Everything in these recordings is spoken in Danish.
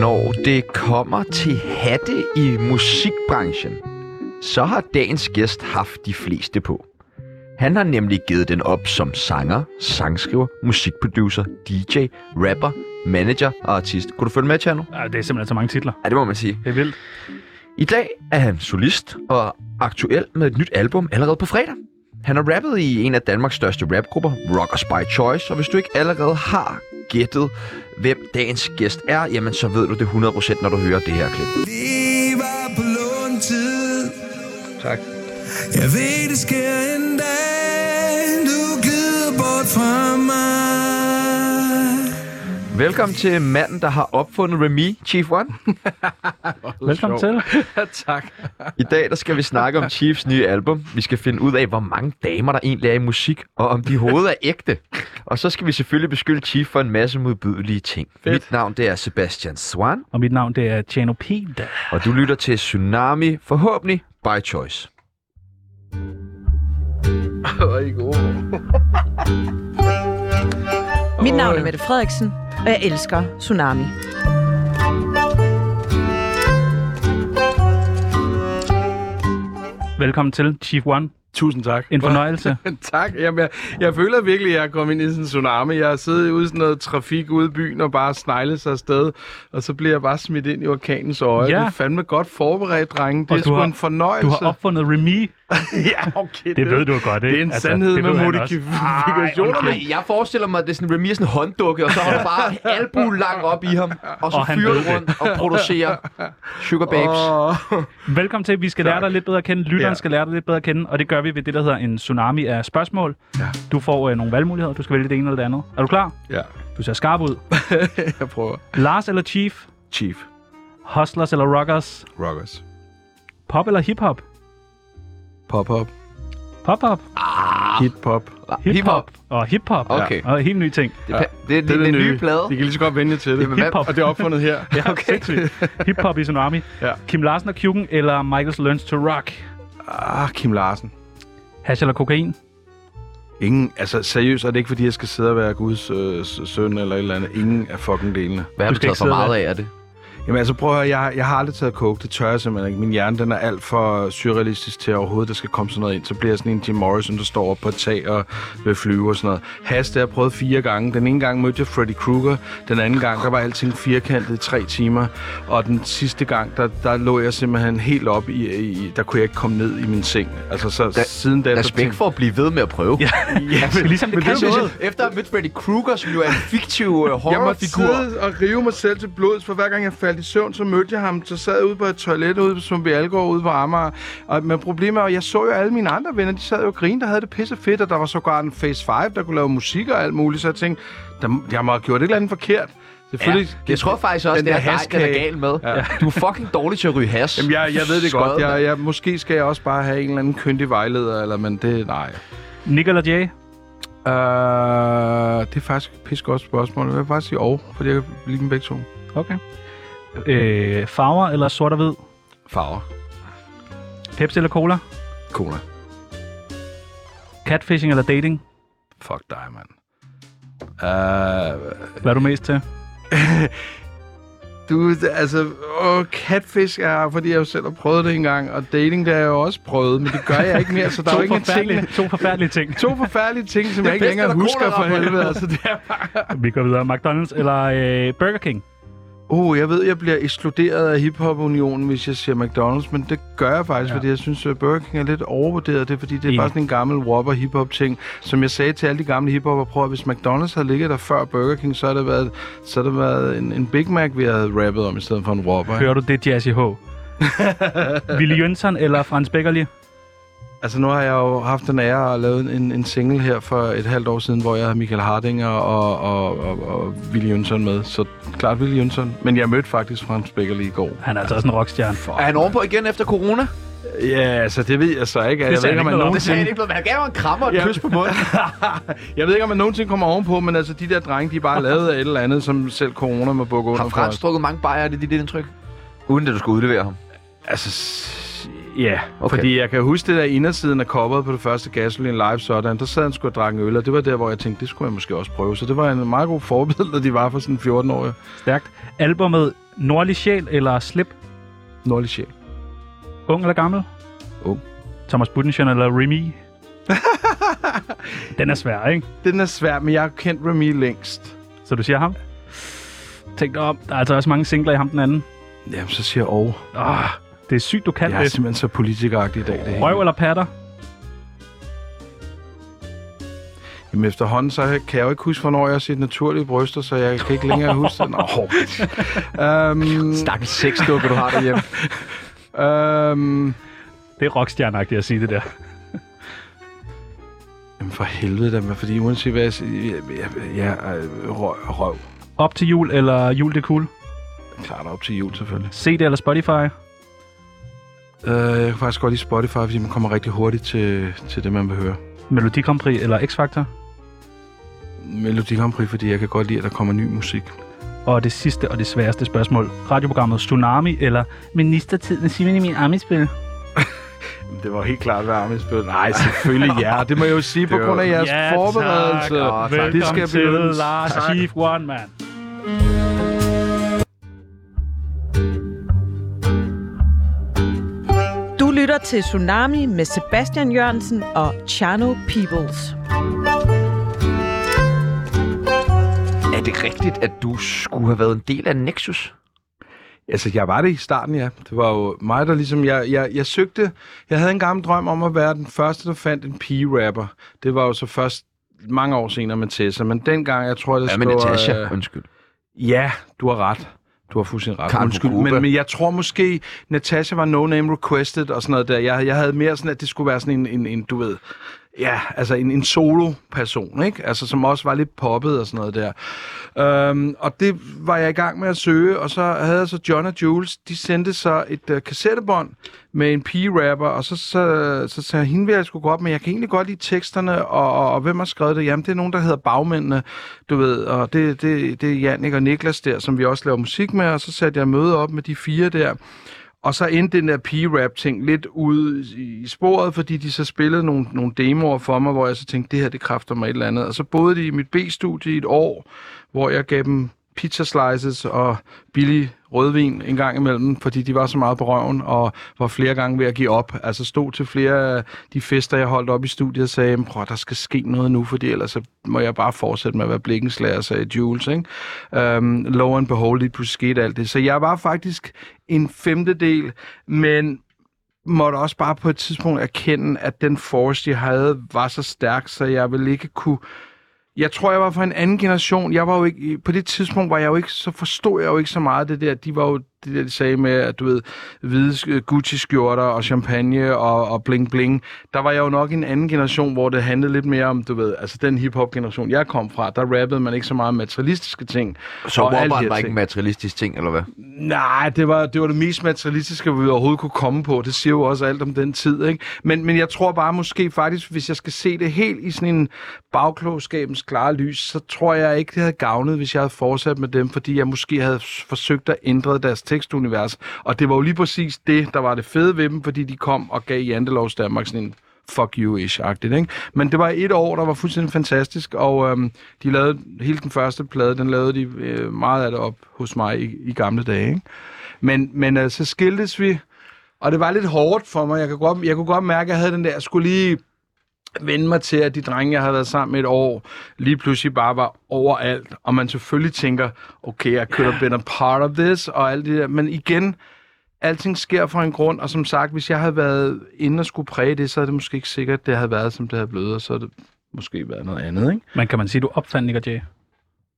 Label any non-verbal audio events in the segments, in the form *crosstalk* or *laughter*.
Når det kommer til hatte i musikbranchen, så har dagens gæst haft de fleste på. Han har nemlig givet den op som sanger, sangskriver, musikproducer, DJ, rapper, manager og artist. Kunne du følge med, Chano? Ja, det er simpelthen så mange titler. Ja, det må man sige. Det er vildt. I dag er han solist og aktuel med et nyt album allerede på fredag. Han har rappet i en af Danmarks største rapgrupper, Rockers by Choice, og hvis du ikke allerede har gættet, hvem dagens gæst er, jamen så ved du det 100% når du hører det her klip. Vi var på låntid Tak. Jeg ved, det sker en dag Du glider bort fra mig Velkommen til manden, der har opfundet Remy, Chief One. *laughs* Velkommen til. *laughs* tak. I dag der skal vi snakke om Chiefs nye album. Vi skal finde ud af, hvor mange damer der egentlig er i musik, og om de overhovedet er ægte. Og så skal vi selvfølgelig beskylde Chief for en masse modbydelige ting. Fedt. Mit navn det er Sebastian Swan, Og mit navn, det er Tjano Pete. og du lytter til Tsunami, forhåbentlig by choice. Hvor er I gode. Mit navn er Mette Frederiksen, og jeg elsker Tsunami. Velkommen til, Chief One. Tusind tak. En fornøjelse. *laughs* tak. Jamen, jeg, jeg føler virkelig, at jeg er kommet ind i sådan en tsunami. Jeg har siddet ude i sådan noget trafik ude i byen og bare sneglet sig afsted. Og så bliver jeg bare smidt ind i orkanens øje. Ja. Det er fandme godt forberedt, drenge. Det Og er sgu har- en fornøjelse. Du har opfundet Remy. *laughs* ja, okay. Det ved du jo godt, ikke? Det er en Altså, sandhed det med modifikationer. *laughs* Nej, jeg forestiller mig, at det er sådan Remy er sådan en hånddukke, og så har du bare albu langt op i ham, og så Og fyrer du rundt og producerer Sugar Babes. Åh. Velkommen til. Vi skal lære dig lidt bedre at kende. Lytteren Ja. skal lære dig lidt bedre at kende. Og det gør vi ved det, der hedder en tsunami af spørgsmål. Ja. Du får øh, nogle valgmuligheder. Du skal vælge det ene eller det andet. Er du klar? Ja, Du ser skarp ud. *laughs* jeg prøver. Lars eller Chief? Chief. Hustlers eller Rockers? Rockers. Pop eller hip-hop? Pop-up. Pop-up. Hip-hop. Hip-hop. Og hip-hop. Okay. Og en helt ny ting. Det, er, det, det, det, det, er den nye plade. De kan lige så godt vende til det. Hip-hop. Og det er opfundet her. *laughs* Ja, okay. Hip-hop i Tsunami. Ja. Kim Larsen og Kjuken eller Michael's Learns to Rock? Ah, Kim Larsen. Hash eller kokain? Ingen, altså seriøst er det ikke, fordi jeg skal sidde og være Guds øh, søn eller et eller andet. Ingen af fucking delene. Hvad har Du du taget for meget af, er det? Jamen altså prøv at høre, jeg, jeg har aldrig taget coke. Det tør jeg simpelthen ikke. Min hjerne, den er alt for surrealistisk til at overhovedet, der skal komme sådan noget ind. Så bliver jeg sådan en Jim Morrison, der står op på et tag og vil flyve og sådan noget. Has, det har jeg prøvet fire gange. Den ene gang mødte jeg Freddy Krueger. Den anden gang, der var alting firkantet i tre timer. Og den sidste gang, der, der lå jeg simpelthen helt op i, i, der kunne jeg ikke komme ned i min seng. Altså så Da- siden da... så Respekt tænkte- for at blive ved med at prøve. *laughs* Ja, Ja, men, ligesom det det kan kan noget. Efter at have mødt Freddy Krueger, som jo er en fiktiv uh, Jeg måtte horrorfigur. sidde og rive mig selv til blods, for hver gang jeg faldt i søvn, så mødte jeg ham. Så sad jeg ude på et toilet ude som vi Algaard ude på Amager. Og, men problemet er, at jeg så jo alle mine andre venner, de sad jo og grinede, der havde det pisse fedt, og der var sågar en Face 5, der kunne lave musik og alt muligt. Så jeg tænkte, der, jeg må have gjort et eller andet forkert. Ja, Selvfølgelig. jeg tror faktisk også, den det er der dig, den er haskage. gal med. Ja. Du er fucking dårlig til at ryge has. Jamen, jeg, jeg ved det godt. Skød, Jeg, mand. jeg, måske skal jeg også bare have en eller anden kyndig vejleder, eller, men det, nej. Nick eller Jay? Uh, det er faktisk et pisse godt spørgsmål. Jeg vil faktisk sige og, fordi jeg kan lide dem begge to. Okay. Øh, farver eller sort og hvid? Farver. Pepsi eller cola? Cola. Catfishing eller dating? Fuck dig, mand. Uh, Hvad er du mest til? *laughs* du, altså, åh, catfish er, fordi jeg jo selv har prøvet det engang, og dating, det har jeg jo også prøvet, men det gør jeg ikke mere, så der er *laughs* jo ikke ting. to forfærdelige ting. *laughs* To forfærdelige ting, som jeg ikke længere husker for helvede. Altså, det er bare... Vi går videre. McDonald's eller øh, Burger King? Uh, jeg ved, jeg bliver ekskluderet af hiphop-unionen, hvis jeg siger McDonald's, men det gør jeg faktisk, Ja. ja. fordi jeg synes, at Burger King er lidt overvurderet. Det er, fordi det er Enig. bare sådan en gammel whopper hiphop ting Som jeg sagde til alle de gamle hiphopper, prøv at hvis McDonald's havde ligget der før Burger King, så har det været, så har det været en, en Big Mac, vi havde rappet om, i stedet for en whopper. Hører du det, Jazzy H? *laughs* Willy Jønsson eller Frans Beckerli? Altså nu har jeg jo haft den ære at lave en, en single her for et halvt år siden, hvor jeg havde Michael Hardinger og, og, og, og Willy Jønsson med. Så klart Willy Jønsson. Men jeg mødte faktisk Frans Beckerli i går. Han er altså også en rockstjerne. Er han ovenpå igen efter corona? Ja, altså det ved jeg så ikke. Jeg ved sagde ikke, om man om. Det sagde han nogensinde... ikke men han gav mig en krammer og et Ja. kys på munden. *laughs* Jeg ved ikke, om man nogensinde kommer ovenpå, men altså de der drenge, de er bare lavet af et eller andet, som selv corona må bukke under Har for. Frans drukket mange bajer, er det dit indtryk? Uden at du skulle udlevere ham. Altså, Ja, Okay. fordi jeg kan huske det der indersiden af coveret på det første Gasoline Live sådan, der sad han sgu og drak en øl, og det var der, hvor jeg tænkte, det skulle jeg måske også prøve. Så det var en meget god forbillede, de var for sådan 14-årige. Stærkt. Albummet Nordlig Sjæl eller Slip? Nordlig sjæl. Ung eller gammel? Ung. Thomas Budensjøn eller Remy? *laughs* Den er svær, ikke? Den er svær, men jeg har kendt Remy længst. Så du siger ham? Tænk dig om. Der er altså også mange singler i ham den anden. Jamen, så siger jeg oh. Oh, det er sygt, du kan Jeg er det. simpelthen så politikeragtig i dag. Det hele. Røv eller patter? Jamen efterhånden, så kan jeg jo ikke huske, hvornår jeg har set naturlige bryster, så jeg kan ikke længere huske det. Nå, *laughs* um, Stakkels sexdukke, du har derhjemme. um, Det er rockstjerneagtigt at sige det der. jamen for helvede da, men fordi uanset hvad jeg siger, jeg, jeg, jeg, jeg røv, røv. Op til jul eller jul det er cool? Klart op til jul selvfølgelig. CD eller Spotify? Uh, jeg kan faktisk godt lide Spotify, fordi man kommer rigtig hurtigt til, til det, man vil høre. Melodi Grand Prix eller X-Factor? Melodi Grand Prix, fordi jeg kan godt lide, at der kommer ny musik. Og det sidste og det sværeste spørgsmål. Radioprogrammet Tsunami eller Ministertid med Simon i min armispil? *laughs* Det var helt klart, hvad Armin spillede. Nej, selvfølgelig *laughs* ja. Det må jeg jo sige på grund af jeres Ja, forberedelse. tak. Åh, tak. Velkommen Det skal til belønnes. Lars. Chief One Man. Til Tsunami med Sebastian Jørgensen og Chano Peoples. Er det rigtigt, at du skulle have været en del af Nexus? Altså, jeg var det i starten, ja. Det var jo mig, der ligesom... Jeg, jeg, jeg søgte... Jeg havde en gammel drøm om at være den første, der fandt en pige-rapper. Det var jo så først mange år senere med Tessa, men dengang, jeg tror, det Ja, men står, Natasha, øh, undskyld. Ja, du har ret. Du har fuldstændig ret. Undskyld. Men, men jeg tror måske, Natasha var no name requested og sådan noget der. Jeg, jeg havde mere sådan, at det skulle være sådan en, en, en du ved... Ja, altså en, en solo-person, ikke? Altså, som også var lidt poppet og sådan noget der. Øhm, og det var jeg i gang med at søge, og så havde jeg så John og Jules, de sendte så et uh, kassettebånd med en pige-rapper, og så, så, så så jeg, hende jeg skulle gå op, men jeg kan egentlig godt lide teksterne, og, og, og hvem har skrevet det? Jamen, det er nogen, der hedder Bagmændene, du ved, og det, det, det er Jannik og Niklas der, som vi også laver musik med, og så satte jeg møde op med de fire der, og så endte den der P-rap-ting lidt ud i sporet, fordi de så spillede nogle, nogle demoer for mig, hvor jeg så tænkte, det her, det kræfter mig et eller andet. Og så boede de i mit B-studie i et år, hvor jeg gav dem pizza slices og billig rødvin en gang imellem, fordi de var så meget på røven, og var flere gange ved at give op. Altså stod til flere af de fester, jeg holdt op i studiet, og sagde, prøv, der skal ske noget nu, fordi ellers så må jeg bare fortsætte med at være blikkenslager, sagde Jules. Ikke? Øhm, um, low and behold, lige pludselig skete alt det. Så jeg var faktisk en femtedel, men måtte også bare på et tidspunkt erkende, at den force, jeg havde, var så stærk, så jeg ville ikke kunne... Jeg tror, jeg var fra en anden generation. Jeg var jo ikke, på det tidspunkt var jeg jo ikke, så forstod jeg jo ikke så meget det der. De var jo det der, de sagde med, at du ved, hvide Gucci-skjorter og champagne og, og bling bling. Der var jeg jo nok en anden generation, hvor det handlede lidt mere om, du ved, altså den hip-hop-generation, jeg kom fra, der rappede man ikke så meget materialistiske ting. Så her var ikke ting. en materialistisk ting, eller hvad? Nej, det var, det var det mest materialistiske, vi overhovedet kunne komme på. Det siger jo også alt om den tid, ikke? Men, men jeg tror bare måske faktisk, hvis jeg skal se det helt i sådan en bagklogskabens klare lys, så tror jeg ikke, det havde gavnet, hvis jeg havde fortsat med dem, fordi jeg måske havde forsøgt at ændre deres tekstunivers. Og det var jo lige præcis det, der var det fede ved dem, fordi de kom og gav Jantelovs Danmark sådan en fuck you-ish-agtigt, ikke? Men det var et år, der var fuldstændig fantastisk, og øhm, de lavede hele den første plade, den lavede de øh, meget af det op hos mig i, i gamle dage, ikke? Men, men øh, så skiltes vi, og det var lidt hårdt for mig. Jeg, kunne godt, jeg kunne godt mærke, at jeg havde den der, jeg skulle lige vende mig til, at de drenge, jeg havde været sammen med et år, lige pludselig bare var overalt. Og man selvfølgelig tænker, okay, jeg could have been a part of this, og alt det der. Men igen, alting sker for en grund, og som sagt, hvis jeg havde været inde og skulle præge det, så er det måske ikke sikkert, at det havde været, som det havde blevet, og så havde det måske været noget andet, ikke? Men kan man sige, at du opfandt Nick Jay?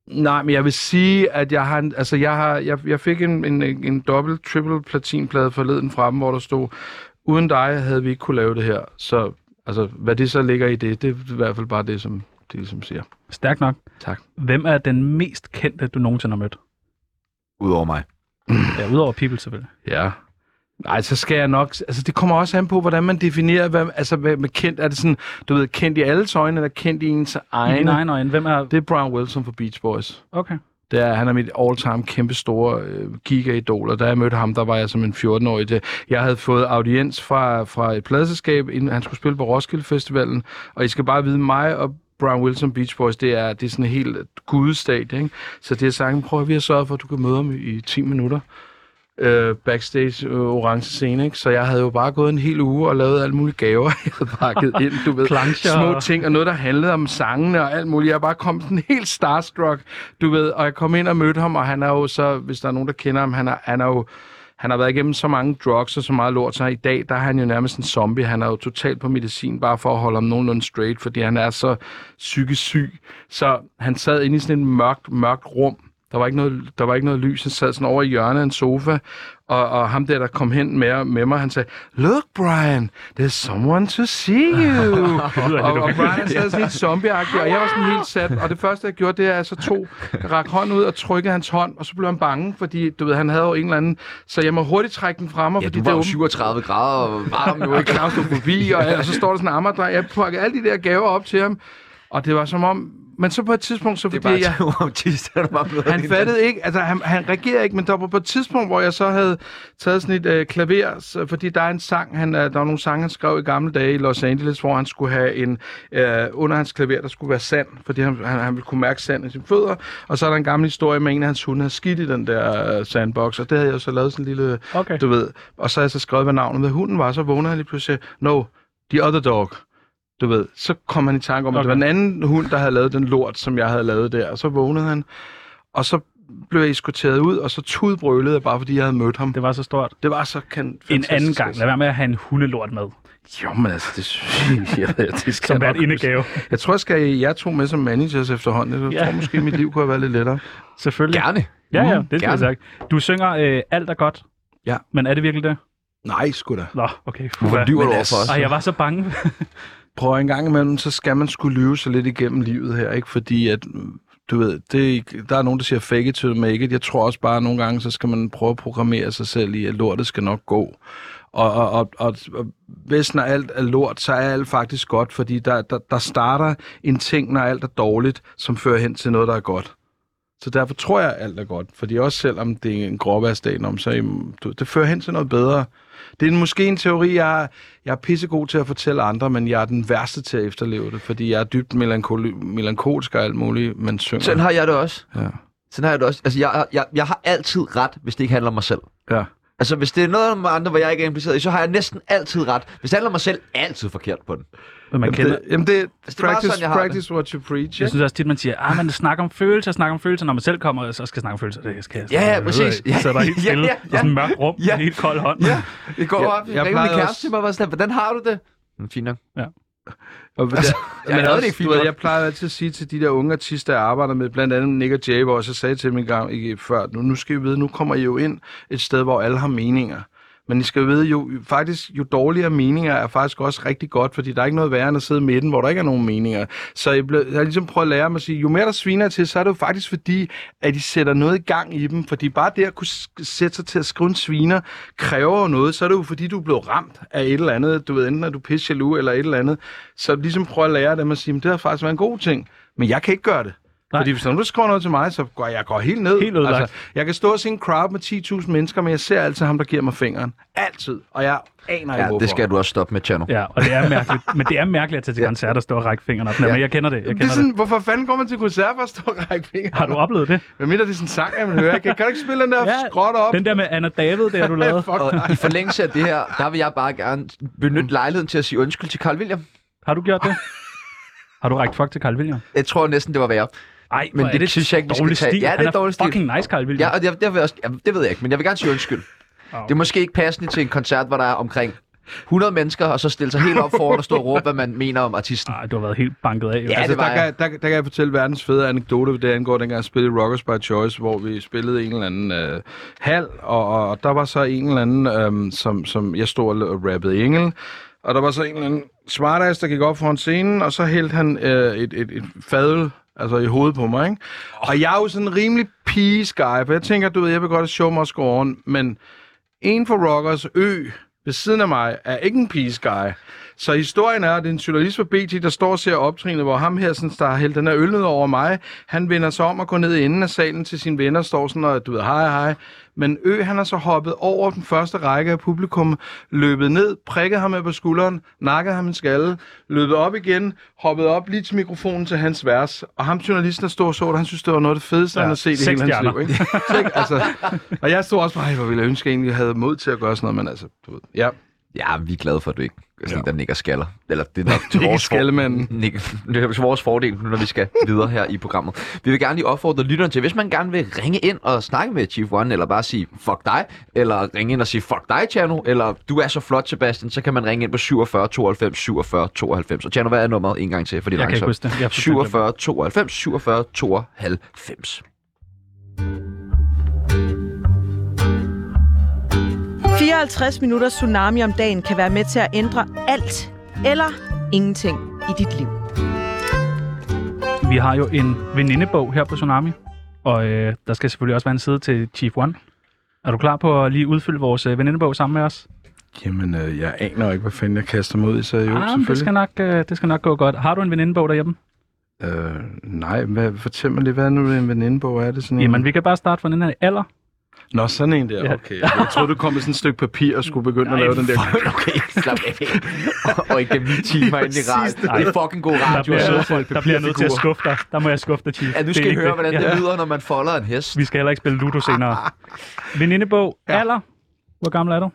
Nej, men jeg vil sige, at jeg har, altså jeg har, jeg, jeg fik en, en, en dobbelt, triple platinplade forleden fra dem, hvor der stod, uden dig havde vi ikke kunne lave det her. Så altså, hvad det så ligger i det, det er i hvert fald bare det, som de ligesom siger. Stærk nok. Tak. Hvem er den mest kendte, du nogensinde har mødt? Udover mig. *clears throat* Ja, udover People selvfølgelig. Ja. Nej, så skal jeg nok... Altså, det kommer også an på, hvordan man definerer, hvad, altså, hvad med kendt. Er det sådan, du ved, kendt i alles øjne, eller kendt i ens I egne? din egen øjne. Hvem er... Det er Brian Wilson for Beach Boys. Okay. Det er, han er mit all-time kæmpe store øh, giga-idol, og da jeg mødte ham, der var jeg som en 14-årig. Det- Jeg havde fået audiens fra, fra et pladselskab, inden han skulle spille på Roskilde Festivalen, og I skal bare vide, mig og Brian Wilson Beach Boys, det er, det er sådan en helt gudestat, ikke? Så det er sangen, prøv at vi har sørget for, at du kan møde ham i 10 minutter øh, backstage øh, orange scene, ikke? Så jeg havde jo bare gået en hel uge og lavet alle mulige gaver, *laughs* jeg havde pakket ind, du ved. Plancher. Små ting, og noget, der handlede om sangene og alt muligt. Jeg bare kom sådan helt starstruck, du ved. Og jeg kom ind og mødte ham, og han er jo så, hvis der er nogen, der kender ham, han er, han er jo han har været igennem så mange drugs og så meget lort, så i dag, der er han jo nærmest en zombie. Han er jo totalt på medicin, bare for at holde ham nogenlunde straight, fordi han er så psykisk syg. Så han sad inde i sådan et mørkt, mørkt rum, der var, ikke noget, der var ikke noget lys. Han sad sådan over i hjørnet af en sofa, og, og ham der, der kom hen med, med mig, han sagde, Look, Brian, there's someone to see *laughs* you. og, og Brian sad sådan helt zombieagtig, og jeg var sådan helt sat. Og det første, jeg gjorde, det er, at jeg så tog, rak hånden ud og trykkede hans hånd, og så blev han bange, fordi du ved, han havde jo en eller anden... Så jeg må hurtigt trække den frem, Ja, fordi det var er jo åben- 37 grader og varm *laughs* og ikke. klaustrofobi, og, og så står der sådan en ammerdreng. Jeg pakkede alle de der gaver op til ham, og det var som om... Men så på et tidspunkt, så Det er fordi jeg... *laughs* autister, der bare blevet Han fattede ikke, altså han, han reagerede ikke, men der var på et tidspunkt, hvor jeg så havde taget sådan et øh, klaver, så, fordi der er en sang, han, øh, der var nogle sange, han skrev i gamle dage i Los Angeles, hvor han skulle have en, øh, under hans klaver, der skulle være sand, fordi han, han, han ville kunne mærke sand i sine fødder, og så er der en gammel historie med en af hans hunde, havde skidt i den der øh, sandbox, og det havde jeg så lavet sådan en lille, Okay. du ved, og så havde jeg så skrevet, hvad navnet med hunden var, så vågnede han lige pludselig, no, the other dog. Du ved, så kom han i tanke om, at det Okay. var en anden hund, der havde lavet den lort, som jeg havde lavet der. Og så vågnede han, og så blev jeg eskorteret ud, og så tudbrølede jeg bare, fordi jeg havde mødt ham. Det var så stort. Det var så kan En anden gang. Lad være med at have en hundelort med. Jo, men altså, det synes jeg, det skal *laughs* Som nok indegave. Jeg tror, jeg skal jeg to med som managers efterhånden. Jeg Ja. tror måske, mit liv kunne have været lidt lettere. Selvfølgelig. Gerne. Ja, ja, Mm, det skal jeg gerne. sagt. Du synger øh, alt er godt. Ja. Men er det virkelig det? Nej, sgu da. Nå, okay. Hvorfor lyver du over for os? Ej, jeg var så bange. *laughs* Prøv en gang imellem, så skal man skulle lyve sig lidt igennem livet her, ikke? Fordi at, du ved, det, der er nogen, der siger fake it to make it. Jeg tror også bare, at nogle gange, så skal man prøve at programmere sig selv i, at lortet skal nok gå. Og, og, og, og, og hvis når alt er lort, så er alt faktisk godt, fordi der, der, der starter en ting, når alt er dårligt, som fører hen til noget, der er godt. Så derfor tror jeg, at alt er godt. Fordi også selvom det er en gråværsdag, om, så mm, du- det fører hen til noget bedre. Det er måske en teori, jeg er, jeg er pissegod til at fortælle andre, men jeg er den værste til at efterleve det, fordi jeg er dybt melankoli- melankolsk og alt muligt, men synger. Sådan har jeg det også. Ja. Sådan har jeg det også. Altså, jeg, jeg, jeg har altid ret, hvis det ikke handler om mig selv. ja. Altså, hvis det er noget med andre, hvor jeg ikke er impliceret i, så har jeg næsten altid ret. Hvis det handler om mig selv, altid forkert på den. Men man Jamen, kender... det, jamen det er det er practice, sådan, practice what you preach. Jeg ikke? synes også tit, man siger, at man snakker om følelser, snakker om følelser, når man selv kommer og så skal snakke om følelser. Det skal jeg Ja, ja, præcis. Jeg sidder der helt Ja, stille ja, ja, ja, ja. sådan en mørkt rum, Ja. ja. en helt kold hånd. Ja, det går Jeg- op. Jeg, jeg jeg plejede min kæreste til mig, var sådan, hvordan har du det? Mm, Fint nok. Og Altså, der, jeg *laughs* men også, det ikke fint du ved, jeg plejer altid at sige til de der unge artister, jeg arbejder med, blandt andet Nick og Jay, hvor jeg så sagde til dem en gang ikke, før, nu, nu skal I vide, nu kommer I jo ind et sted, hvor alle har meninger. Men I skal vide, jo, faktisk, jo dårligere meninger er faktisk også rigtig godt, fordi der er ikke noget værre end at sidde i midten, hvor der ikke er nogen meninger. Så jeg, blev, jeg har ligesom prøvet at lære mig at sige, jo mere der sviner til, så er det jo faktisk fordi, at de sætter noget i gang i dem. Fordi bare det at kunne sætte sig til at skrive en sviner, kræver jo noget. Så er det jo fordi, du er blevet ramt af et eller andet. Du ved, enten er du pisse jaloux eller et eller andet. Så ligesom prøve at lære dem at sige, det har faktisk været en god ting. Men jeg kan ikke gøre det. Nej. Fordi hvis nogen skriver noget til mig, så går jeg går helt ned. Helt altså, jeg kan stå og se en crowd med 10.000 mennesker, men jeg ser altid ham, der giver mig fingeren. Altid. Og jeg aner ikke, Ja, hvorfor. det skal du også stoppe med, Chano. Ja, og det er *laughs* mærkeligt. Men det er mærkeligt at tage til Ja. koncert og stå og række fingrene op. Ja. Ja. Men jeg kender det. Jeg Det er kender sådan, det. hvorfor fanden går man til koncert for at stå og række fingre? Har du oplevet det? Hvad mindre det er sådan en sang, jeg vil høre? Kan, kan du ikke spille den der Ja, skråt op? Den der med Anna David, der du *laughs* lavede. Fuck Og i forlængelse af det her, der vil jeg bare gerne benytte lejligheden til at sige undskyld til Carl William. Har du gjort det? *laughs* Har du rækket fuck til Carl William? Jeg tror næsten, det var værre. Ej, Men det er det synes jeg ikke, vi skal tage. Stil. Ja, det er er dårlig stil. fucking nice, Carl William. Ja, og det, det, vil også, ja, det ved jeg ikke, men jeg vil gerne sige undskyld. Det er måske ikke passende til en koncert, hvor der er omkring 100 mennesker, og så stille sig helt op foran og stå og råbe, hvad man mener om artisten. Ej, du har været helt banket af. Jo. Ja, altså, det var der, kan, jeg. der, der kan jeg fortælle verdens fede anekdote, det angår, dengang jeg spillede Rockers by Choice, hvor vi spillede en eller anden øh, hal, og, og, og der var så en eller anden, øh, som, som jeg stod og rappede engel, og der var så en eller anden smartass, der gik op foran scenen, og så hældte han øh, et, et, et fadøl altså i hovedet på mig, ikke? Og jeg er jo sådan en rimelig peace guy, for jeg tænker, du ved, jeg vil godt show mig go men en for Rockers Ø ved siden af mig er ikke en peace guy. Så historien er, at det er en journalist fra BT, der står og ser optrinet, hvor ham her, sådan, der har hældt den her øl ned over mig, han vender sig om og går ned i enden af salen til sine venner, står sådan og, du ved, hej, hej. Men Ø, han har så hoppet over den første række af publikum, løbet ned, prikket ham med på skulderen, nakket ham en skalle, løbet op igen, hoppet op lige til mikrofonen til hans vers. Og ham journalisten, der stod og så det, han synes, det var noget af det fedeste, ja, han har set i hele hans liv. Ikke? *laughs* Seks, altså, og jeg stod også bare, "Ej, hvor ville jeg ønske, at jeg egentlig havde mod til at gøre sådan noget, men altså, du ved, ja. Ja, vi er glade for, at du ikke er sådan, Ja. der nikker skaller. Eller det er nok til *laughs* vores. *laughs* Nik- det er til vores fordel, når vi skal videre her i programmet. Vi vil gerne lige opfordre lytteren til, hvis man gerne vil ringe ind og snakke med Chief One, eller bare sige fuck dig, eller ringe ind og sige fuck dig, Tjerno, eller du er så flot, Sebastian, så kan man ringe ind på 47 92 47 92. Og Tjerno, hvad er nummeret en gang til? For det er Jeg kan ikke huske det. Jeg er fuldstændig 47 92 47 92. 54 minutter tsunami om dagen kan være med til at ændre alt eller ingenting i dit liv. Vi har jo en venindebog her på Tsunami, og øh, der skal selvfølgelig også være en side til Chief One. Er du klar på at lige udfylde vores øh, venindebog sammen med os? Jamen, øh, jeg aner ikke, hvad fanden jeg kaster mig ud i, så jo, ah, men det, selvfølgelig. skal nok, øh, det skal nok gå godt. Har du en venindebog derhjemme? Øh, nej, hvad, fortæl mig lige, hvad er nu en venindebog? Er det sådan en? Jamen, vi kan bare starte fra den her alder. Nå, sådan en der, okay. Jeg troede, du kom med sådan et stykke papir og skulle begynde at lave den der. Okay, slap af. *laughs* Og, og igennem ni timer ind i radio. Det er fucking god Der radio og bliver, folde der bliver nødt til at skuffe dig. Der må jeg skuffe dig, Chief. Ja, nu skal I ikke høre, hvordan det Ja. lyder, når man folder en hest. Vi skal heller ikke spille Ludo senere. *laughs* Venindebog, Ja. alder. Hvor gammel er du?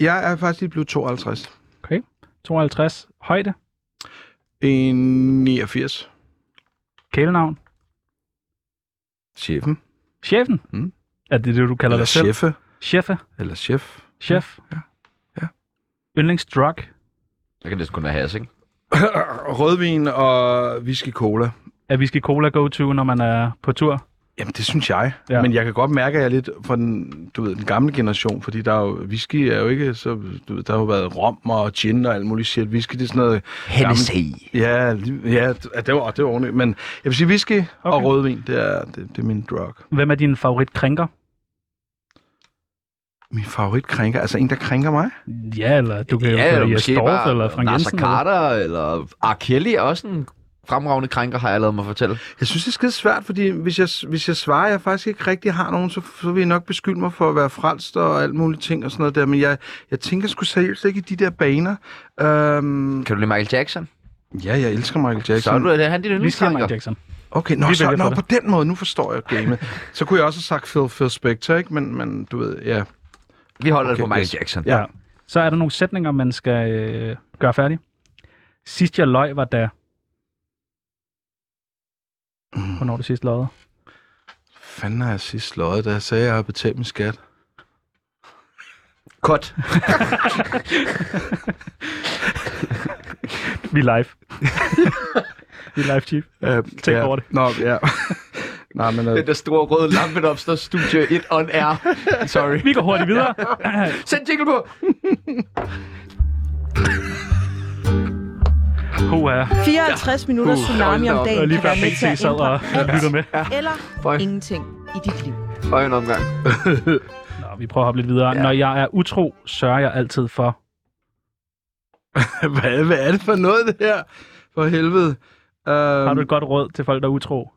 Jeg er faktisk lige blevet 52. Okay. 52. Højde. 89. Kælenavn. Chefen. Chefen. Mm. Er det det, du kalder Eller dig selv? chefe. Chefe. Eller chef. Chef. Ja. Ja. Yndlingsdrug. Så kan det kun være has, ikke? *clears throat* Rødvin og whisky cola. Er whisky cola go-to, når man er på tur? Jamen, det synes jeg. Ja. Men jeg kan godt mærke, at jeg er lidt fra den, du ved, den gamle generation, fordi der er jo, whisky er jo ikke så, du ved, der har jo været rom og gin og alt muligt shit. Whisky, det er sådan noget... Hennessy. Ja, ja, det var, det var ordentligt. Men jeg vil sige, whisky okay. og rødvin, det er, det, det er min drug. Hvem er din favorit krænker? Min favorit krænker, altså en, der krænker mig? Ja, eller du kan jo Ja, ja, eller måske Dorf, bare eller Frank Nasser Jensen. Eller... Carter, eller R. Kelly er også en fremragende krænker, har jeg lavet mig fortælle. Jeg synes, det er skide svært, fordi hvis jeg, hvis jeg svarer, at jeg faktisk ikke rigtig har nogen, så, så vil jeg nok beskylde mig for at være frelst og alt muligt ting og sådan noget der. Men jeg, jeg tænker sgu seriøst ikke i de der baner. Øhm, Kan du lide Michael Jackson? ja, jeg elsker Michael Jackson. Så er du, det er han din Vi siger Michael. Jackson. Okay, nå, så, nå på på den måde, nu forstår jeg gamet. så kunne jeg også have sagt Phil, Phil Spector, ikke? Men, men du ved, ja. Vi holder det Okay, på Michael yes. Jackson. Ja. Ja. Så er der nogle sætninger, man skal øh, gøre færdig. Sidst jeg løg var da... Hvornår det sidst løjet? Fanden har jeg sidst slået, da jeg sagde, at jeg har betalt min skat. Cut. *laughs* Vi er live. *laughs* Vi er live, Chief. Uh, Tænk over det. Nå, ja. *laughs* Nej, men... Uh, Den der store røde lampe, der opstår studie 1 on air. Sorry. Vi går hurtigt videre. *laughs* Send jingle på. Hoa. 54 minutter Uh, tsunami da om dagen lige kan være med til at sad og ændre *laughs* lyttede med. alt eller Føj. ingenting i dit liv. Og en omgang. *laughs* Nå, vi prøver at hoppe lidt videre. Ja. Når jeg er utro, sørger jeg altid for... hvad, hvad er det for noget, det her? For helvede. Um, Har du et godt råd til folk, der er utro?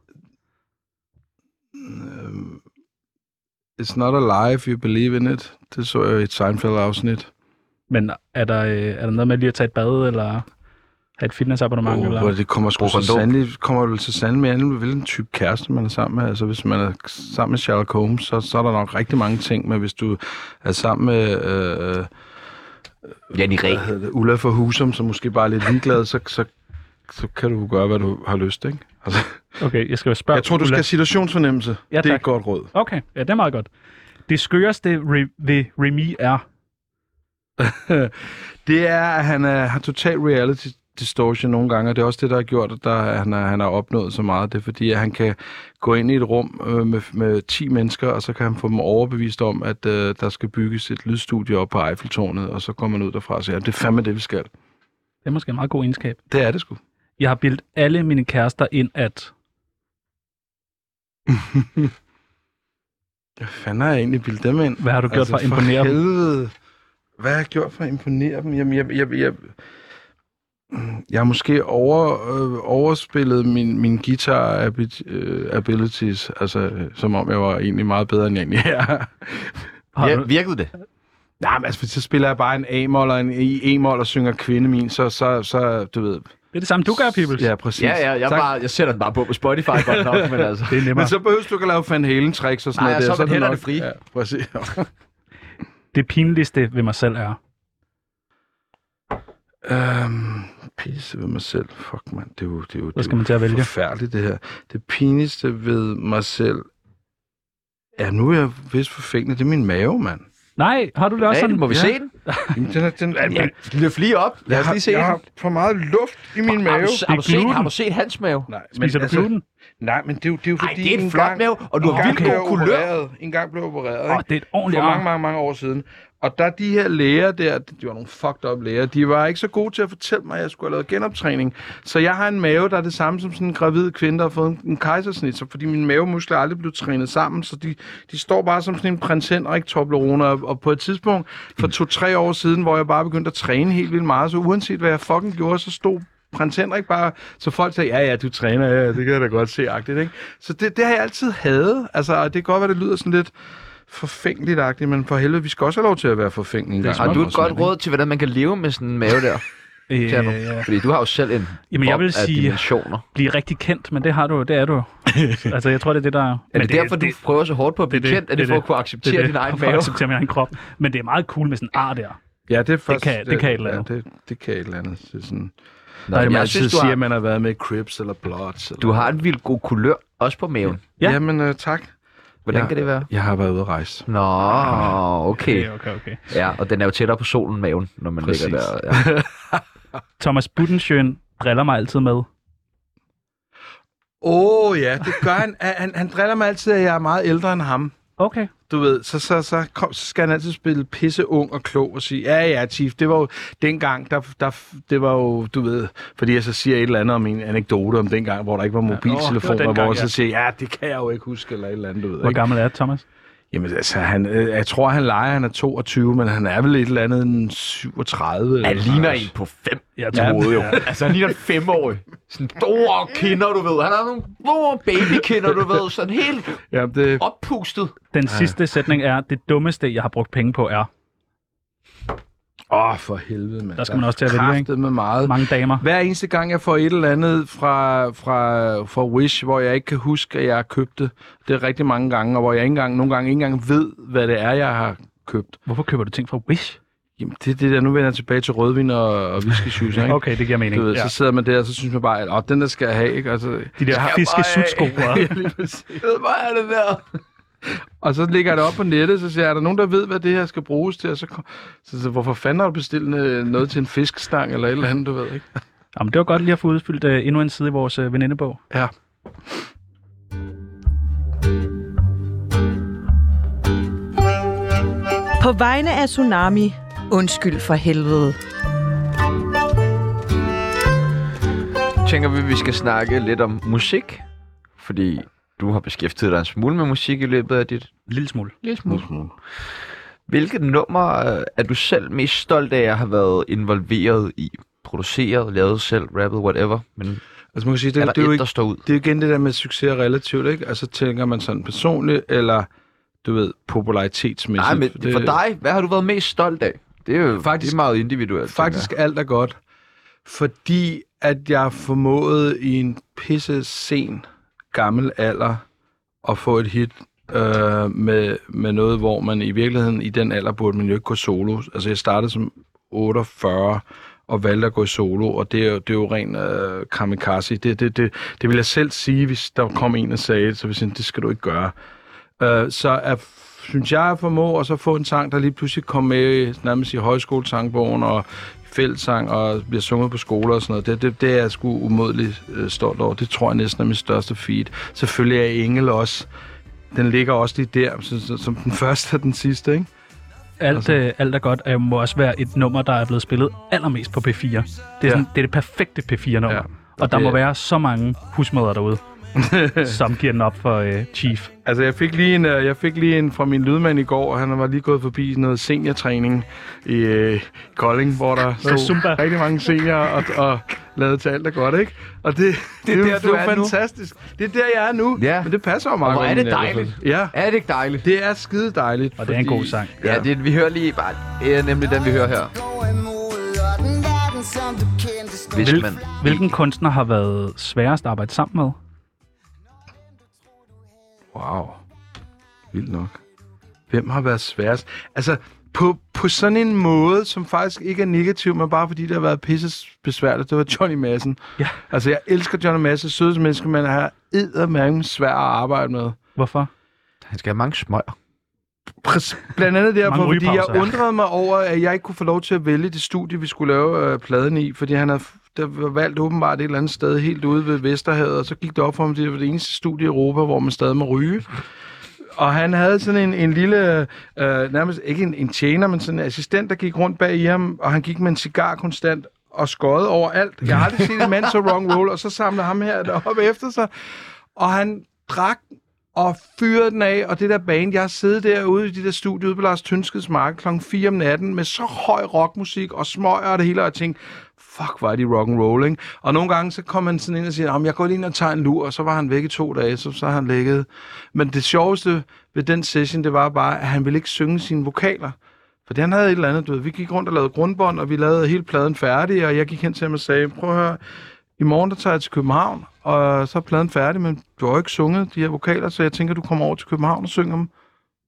It's not a lie if you believe in it. Det så jeg i et Seinfeld-afsnit. Men er der, øh, er der noget med lige at tage et bad, eller have et fitnessabonnement? Oh, eller? hvor det kommer sgu så sandelig, kommer vel så sandelig med hvilken type kæreste man er sammen med. Altså, hvis man er sammen med Sherlock Holmes, så, så er der nok rigtig mange ting, men hvis du er sammen med øh, Janni hvad hedder det, Ulla for Husum, som måske bare er lidt ligeglad, så, så, så kan du gøre, hvad du har lyst, ikke? Altså, Okay, jeg skal spørge... jeg tror, du skal have situationsfornemmelse. Ja, det er tak. et godt råd. Okay, ja, det er meget godt. Det skøreste re- ved Remy er... *laughs* Det er, at han er, har total reality distortion nogle gange, og det er også det, der har gjort, at der, han, har, han har opnået så meget. Det er fordi, at han kan gå ind i et rum øh, med, med 10 mennesker, og så kan han få dem overbevist om, at øh, der skal bygges et lydstudie op på Eiffeltårnet, og så kommer man ud derfra og siger, at det er fandme det, vi skal. Det er måske en meget god egenskab. Det er det sgu. Jeg har bildt alle mine kærester ind, at... *laughs* Hvad fanden har jeg egentlig bildet dem ind? Hvad har du gjort for at imponere for dem? Hvad har jeg gjort for at imponere dem? Jamen, jeg, jeg, jeg, jeg har måske over, øh, overspillet min, min guitar øh, abilities, altså som om jeg var egentlig meget bedre, end jeg egentlig er. Har Ja, du, virkede det? Nej, men altså, så spiller jeg bare en A-mol og en i E-mol og synger kvinde min, så, så, så du ved... det er det samme, du gør, Peoples. Ja, præcis. Ja, ja, jeg, Tak. bare, jeg sætter den bare på på Spotify godt nok, men *laughs* altså... Det er nemmere. Men så behøver du ikke at lave Van Halen tricks og sådan Nej, noget. så er der, man det hænderne nok- fri. Ja, præcis. *laughs* Det pinligste ved mig selv er... Øhm, pisse ved mig selv. Fuck, man. Det er jo, det er jo, det er skal jo man til at vælge? forfærdeligt, det her. Det pinligste ved mig selv... Ja, nu er jeg vist forfængende. Det er min mave, mand. Nej, har du det også sådan? må vi Ja. se den? *laughs* Jamen, den er, den, Ja, løft lige op. Lad os lige se jeg den. har for meget luft i min Har mave. du, har, du set, har du set hans mave? Nej, Spiser du gluten? Nej, men det er jo, det er jo Nej, fordi... det er en flot mave, og du har vildt blev god kulør. En gang blev jeg opereret, Åh, det er et ordentligt for mange, mange, mange år siden. Og der de her læger der, de var nogle fucked up læger, de var ikke så gode til at fortælle mig, at jeg skulle have lavet genoptræning. Så jeg har en mave, der er det samme som sådan en gravid kvinde, der har fået en, kejsersnit, så fordi mine mavemuskler aldrig blev trænet sammen, så de, de står bare som sådan en prins Henrik Toblerone. Og, og på et tidspunkt for to-tre år siden, hvor jeg bare begyndte at træne helt vildt meget, så uanset hvad jeg fucking gjorde, så stod prins Henrik bare, så folk sagde, ja, ja, du træner, ja, det kan jeg da godt se, agtigt, ikke? Så det, det har jeg altid hadet. Altså, og det kan godt være, det lyder sådan lidt forfængeligt-agtigt, men for helvede, vi skal også have lov til at være forfængelige. Har du et godt råd til, hvordan man kan leve med sådan en mave der? Øh, Tjerno? Fordi du har jo selv en Jamen, jeg vil af sige- dimensioner. blive rigtig kendt, men det har du, det er du. altså, jeg tror, det er det, der... Er men det, derfor, du prøver så hårdt på at blive det- kendt? Er det, det er for at det. kunne det acceptere er det, din egen for at mave? acceptere min egen krop. Men det er meget cool med sådan en ar der. Ja, det er faktisk... kan- det kan et eller andet. Ja, det, det kan et eller andet. Det er sådan... Nej, man jeg synes, du siger, har, at man har været med i Crips eller Bloods. Eller du har en vildt god kulør, også på maven. Ja. Jamen, uh, tak. Hvordan Ja. kan det være? Jeg har været ude at rejse. Nå, okay. Okay, okay, okay. Ja, og den er jo tættere på solen, maven, når man Præcis. ligger der. Ja. *laughs* Thomas Budensjøen driller mig altid med. Åh oh, ja, det gør han. han. Han- Han driller mig altid, at jeg er meget ældre end ham. Okay. Du ved, så, så, så, kom, så skal han altid spille pisse ung og klog og sige, ja, ja, Chief, det var jo dengang, der, der, det var jo, du ved, fordi jeg så siger et eller andet om en anekdote om dengang, hvor der ikke var mobiltelefoner, det var dengang, hvor jeg ja. så siger, ja, det kan jeg jo ikke huske, eller et eller andet, du ved. Hvor Ikke? gammel er Thomas? Jamen altså, han, øh, jeg tror, han leger, han er 22, men han er vel et eller andet en 37. Han eller ligner en på fem. Jeg Ja. troede jo. Altså, han ligner en femårig. Sådan store kinder, du ved. Han har nogle store babykinder, du ved. Sådan helt Ja, det, oppustet. Den sidste sætning er, det dummeste, jeg har brugt penge på, er åh, for helvede, mand. Der skal man også til at vælge, ikke? med meget. mange damer. Hver eneste gang, jeg får et eller andet fra, fra, fra Wish, hvor jeg ikke kan huske, at jeg har købt det, det er rigtig mange gange, og hvor jeg ikke engang, nogle gange ikke engang ved, hvad det er, jeg har købt. Hvorfor køber du ting fra Wish? Jamen, det er det der, nu vender jeg tilbage til rødvin og, og whisky shoes, ikke? Okay, det giver mening. Du ved, ja. så sidder man der, og så synes man bare, at åh, den der skal jeg have, ikke? Altså, De der fiskesutsko. *laughs* Ja, lige præcis. Hvad er det der? *laughs* Og så ligger jeg det op på nettet, så siger jeg, er der nogen, der ved, hvad det her skal bruges til? Og så, så, så hvorfor fanden har du bestilt øh, noget til en fiskestang eller et eller andet, du ved, ikke? *laughs* Jamen, det var godt lige at få udfyldt uh, endnu en side i vores uh, venindebog. Ja. På vegne af Tsunami, undskyld for helvede. tænker vi, at vi skal snakke lidt om musik. Fordi du har beskæftiget dig en smule med musik i løbet af dit En lille smule. lille smule. Hvilket nummer øh, er du selv mest stolt af at have været involveret i? Produceret, lavet selv, rappet, whatever. Men Altså man kan sige, det, er det, der det, er jo ikke, der står ud? det er jo igen det der med succes er relativt, ikke? Altså tænker man sådan personligt, eller du ved, popularitetsmæssigt. Nej, men det, for dig, hvad har du været mest stolt af? Det er jo Faktisk- faktisk, det er meget individuelt. Faktisk alt er godt, fordi at jeg formåede i en pisse sen gammel alder at få et hit øh, med, med noget, hvor man i virkeligheden i den alder burde man jo ikke gå solo. Altså jeg startede som 48 og valgte at gå solo, og det er jo, det er jo ren øh, kamikaze. Det, det, det, det vil jeg selv sige, hvis der kom en og sagde det, så vil jeg sige, det skal du ikke gøre. Øh, så er, synes jeg, at formå at så få en sang, der lige pludselig kom med nærmest i højskolesangbogen og fællesang og bliver sunget på skoler og sådan noget. Det, det, det er jeg sgu umådeligt øh, stolt over. Det tror jeg næsten er min største feed. Selvfølgelig er Engel også. Den ligger også lige der, så, som den *laughs* første og den sidste, ikke? Alt, Altså. øh, alt er godt, og må også være et nummer, der er blevet spillet allermest på P4. Det er, Ja. sådan, det, er det perfekte P4-nummer. Ja. Og Og der det- må være så mange husmøder derude. *laughs* som giver den op for øh, Chief. Altså, jeg fik, lige en, øh, jeg fik lige en fra min lydmand i går. Han var lige gået forbi noget seniortræning i øh, Kolding, hvor der stod Zumba. rigtig mange seniorer og, og lavede til alt er godt, ikke? Og det, det, det, der, det du er nu. fantastisk. Det er der, jeg er nu. Ja. Men det passer jo meget hvor er det dejligt. Ja, Er det ikke dejligt? det er skide dejligt. Og det er en god sang. Ja, det, vi hører lige bare... Det er nemlig den, vi hører her. Hvis man... hvilken kunstner har været sværest at arbejde sammen med? Wow. Vildt nok. Hvem har været sværest? Altså, på, på sådan en måde, som faktisk ikke er negativ, men bare fordi det har været pisse besværligt, det var Johnny Madsen. Ja. Altså, jeg elsker Johnny Madsen, sødeste menneske, men han er eddermærken svær at arbejde med. Hvorfor? Han skal have mange smøger. Blandt andet derfor, fordi jeg undrede mig over, at jeg ikke kunne få lov til at vælge det studie, vi skulle lave øh, pladen i, fordi han havde der var valgt åbenbart et eller andet sted helt ude ved Vesterhavet, og så gik det op for ham, at det var det eneste studie i Europa, hvor man stadig må ryge. Og han havde sådan en, en lille, øh, nærmest ikke en, en tjener, men sådan en assistent, der gik rundt bag i ham, og han gik med en cigar konstant og skøjede over alt. Jeg har aldrig set en mand så wrong roll, og så samlede ham her deroppe efter sig. Og han drak og fyrede den af, og det der band, jeg har siddet derude i det der studie ude på Lars Tønskeds Mark kl. 4 om natten med så høj rockmusik og smøger og det hele, og jeg tænkte, fuck, var de rock and roll, ikke? Og nogle gange, så kom han sådan ind og siger, jeg går lige ind og tager en lur, og så var han væk i to dage, så, så han ligget. Men det sjoveste ved den session, det var bare, at han ville ikke synge sine vokaler. For han havde et eller andet, du ved, vi gik rundt og lavede grundbånd, og vi lavede hele pladen færdig, og jeg gik hen til ham og sagde, prøv at høre, i morgen der tager jeg til København, og så er pladen færdig, men du har jo ikke sunget de her vokaler, så jeg tænker, du kommer over til København og synger dem.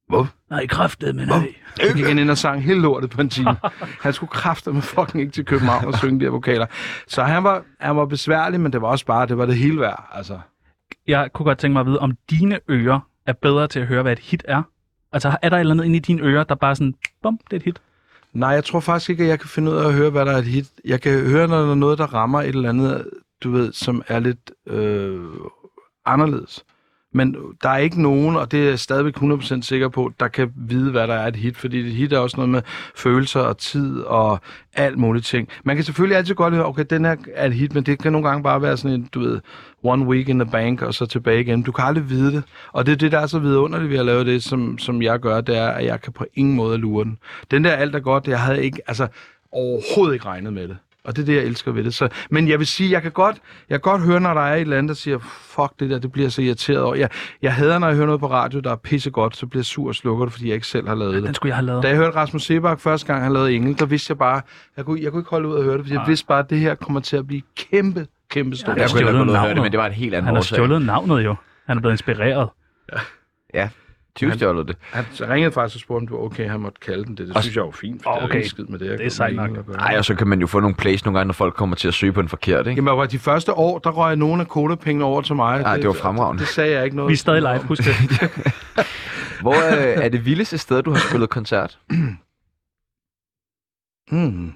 Hvor? Nej, kraftet, men nej. Så gik han ind og sang hele lortet på en time. Han skulle kræfte med fucking ikke til København og synge de her vokaler. Så han var, han var besværlig, men det var også bare, det var det hele værd. Altså. Jeg kunne godt tænke mig at vide, om dine ører er bedre til at høre, hvad et hit er. Altså, er der et eller andet inde i dine ører, der bare sådan, bum, det er et hit? Nej, jeg tror faktisk ikke, at jeg kan finde ud af at høre, hvad der er et hit. Jeg kan høre, når der er noget, der rammer et eller andet, du ved, som er lidt øh, anderledes. Men der er ikke nogen, og det er jeg stadigvæk 100% sikker på, der kan vide, hvad der er et hit. Fordi et hit er også noget med følelser og tid og alt muligt ting. Man kan selvfølgelig altid godt høre, okay, den her er et hit, men det kan nogle gange bare være sådan en, du ved, one week in the bank, og så tilbage igen. Du kan aldrig vide det. Og det er det, der er så vidunderligt ved at lave det, som, som jeg gør, det er, at jeg kan på ingen måde lure den. Den der alt er godt, jeg havde ikke, altså overhovedet ikke regnet med det. Og det er det, jeg elsker ved det. Så, men jeg vil sige, jeg kan godt, jeg kan godt høre, når der er et eller andet, der siger, fuck det der, det bliver jeg så irriteret over. Jeg, jeg hader, når jeg hører noget på radio, der er pissegodt, så bliver jeg sur og slukker det, fordi jeg ikke selv har lavet Den det. skulle jeg have lavet. Da jeg hørte Rasmus Sebak første gang, han lavede Engel, der vidste jeg bare, jeg kunne, jeg kunne ikke holde ud at høre det, fordi jeg Nej. vidste bare, at det her kommer til at blive kæmpe, kæmpe stort. Ja, Jeg kunne ikke gå ud og høre det, men det var en helt anden Han har årsag. stjålet navnet jo. Han er blevet inspireret. Ja, 20 stjålet det. Han ringede faktisk og spurgte, om det var okay, han måtte kalde den det. Det Og- synes jeg var fint, for Åh, det er okay. ikke skid med det. Jeg Det er sejt nok. Engel at gøre. Ej, og så kan man jo få nogle plays nogle gange, når folk kommer til at søge på en forkert, ikke? Jamen, over de første år, der røg nogle af kodapengene over til mig. Ej, det var fremragende. Det, det sagde jeg ikke noget Vi er stadig live, husk det. *laughs* Hvor øh, er det vildeste sted, du har spillet koncert? Mm.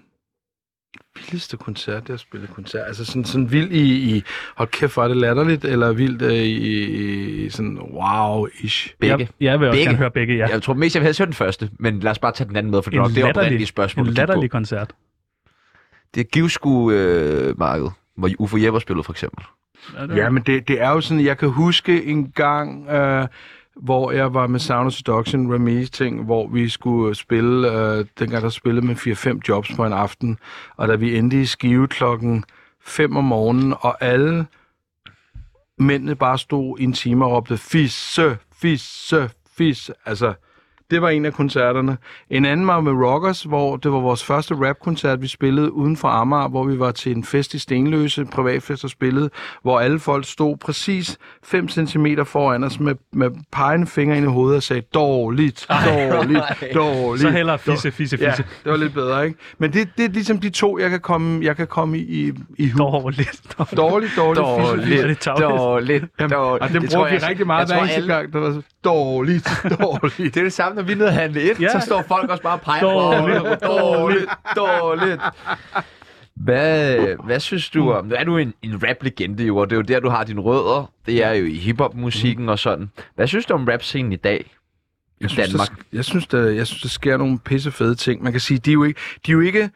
Vildeste koncert, har spillet koncert. Altså sådan, sådan vild i, i, hold kæft, hvor er det latterligt, eller vildt øh, i, i sådan wow-ish. Begge. Jeg, jeg vil også Begge. gerne høre begge, ja. Jeg tror mest, jeg vil have hørt den første, men lad os bare tage den anden med, for det er nok det oprindelige spørgsmål, en latterlig koncert. Det er Givsku øh, marked, hvor Ufo Jepper spillede for eksempel. Ja, men det, det er jo sådan, jeg kan huske en gang, øh, hvor jeg var med Sound of Seduction, Remy ting, hvor vi skulle spille, øh, dengang der spillede med 4-5 jobs på en aften, og da vi endte i skive klokken 5 om morgenen, og alle mændene bare stod i en time og råbte fisse, fisse, fisse, altså... Det var en af koncerterne. En anden var med Rockers, hvor det var vores første rapkoncert, vi spillede uden for Amager, hvor vi var til en fest i Stenløse, en privatfest og spillede, hvor alle folk stod præcis 5 cm foran os med, med pegende fingre ind i hovedet og sagde, dårligt, dårligt, dårligt. Så heller fisse, fisse, Ja, fisse. det var lidt bedre, ikke? Men det, det er ligesom de to, jeg kan komme, jeg kan komme i, i, i hu. Dårligt. dårligt. Dårligt, dårligt, fisse, fisse. Det tarveligt? dårligt, Jamen, dårligt. og det, Det bruger vi rigtig meget hver eneste alle- gang. Det var så dårligt, *laughs* dårligt. Det er det samme, når vi er nede og handle et, Ja. så står folk også bare og peger på Dårligt, dårligt, dårligt, dårligt. Hvad, hvad synes du om... Nu er du en, en rap-legende jo, og det er jo der, du har dine rødder. Det er jo i hiphop-musikken og sådan. Hvad synes du om rap-scenen i dag? I Jeg synes, Danmark? Der, jeg, synes, der, jeg synes, der sker nogle pisse fede ting. Man kan sige, de er jo ikke, de er jo ikke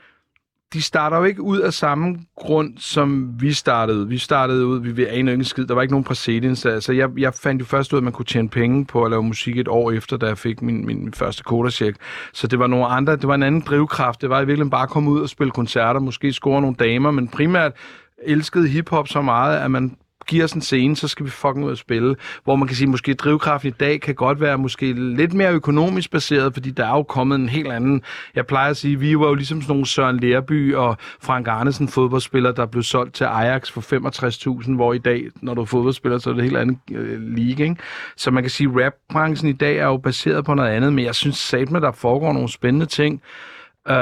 de starter jo ikke ud af samme grund, som vi startede. Vi startede ud, vi, vi anede ikke skid. Der var ikke nogen præcedens. Altså, jeg, jeg fandt jo først ud, at man kunne tjene penge på at lave musik et år efter, da jeg fik min, min, min første kodercheck. Så det var nogle andre, det var en anden drivkraft. Det var i virkeligheden bare at komme ud og spille koncerter, måske score nogle damer, men primært elskede hiphop så meget, at man giver os en scene, så skal vi fucking ud og spille. Hvor man kan sige, måske drivkraften i dag kan godt være måske lidt mere økonomisk baseret, fordi der er jo kommet en helt anden... Jeg plejer at sige, vi var jo ligesom sådan nogle Søren Lerby og Frank Arnesen fodboldspillere, der blev solgt til Ajax for 65.000, hvor i dag, når du er fodboldspiller, så er det en helt anden øh, league, ikke? Så man kan sige, at rapbranchen i dag er jo baseret på noget andet, men jeg synes satme, der foregår nogle spændende ting. Uh,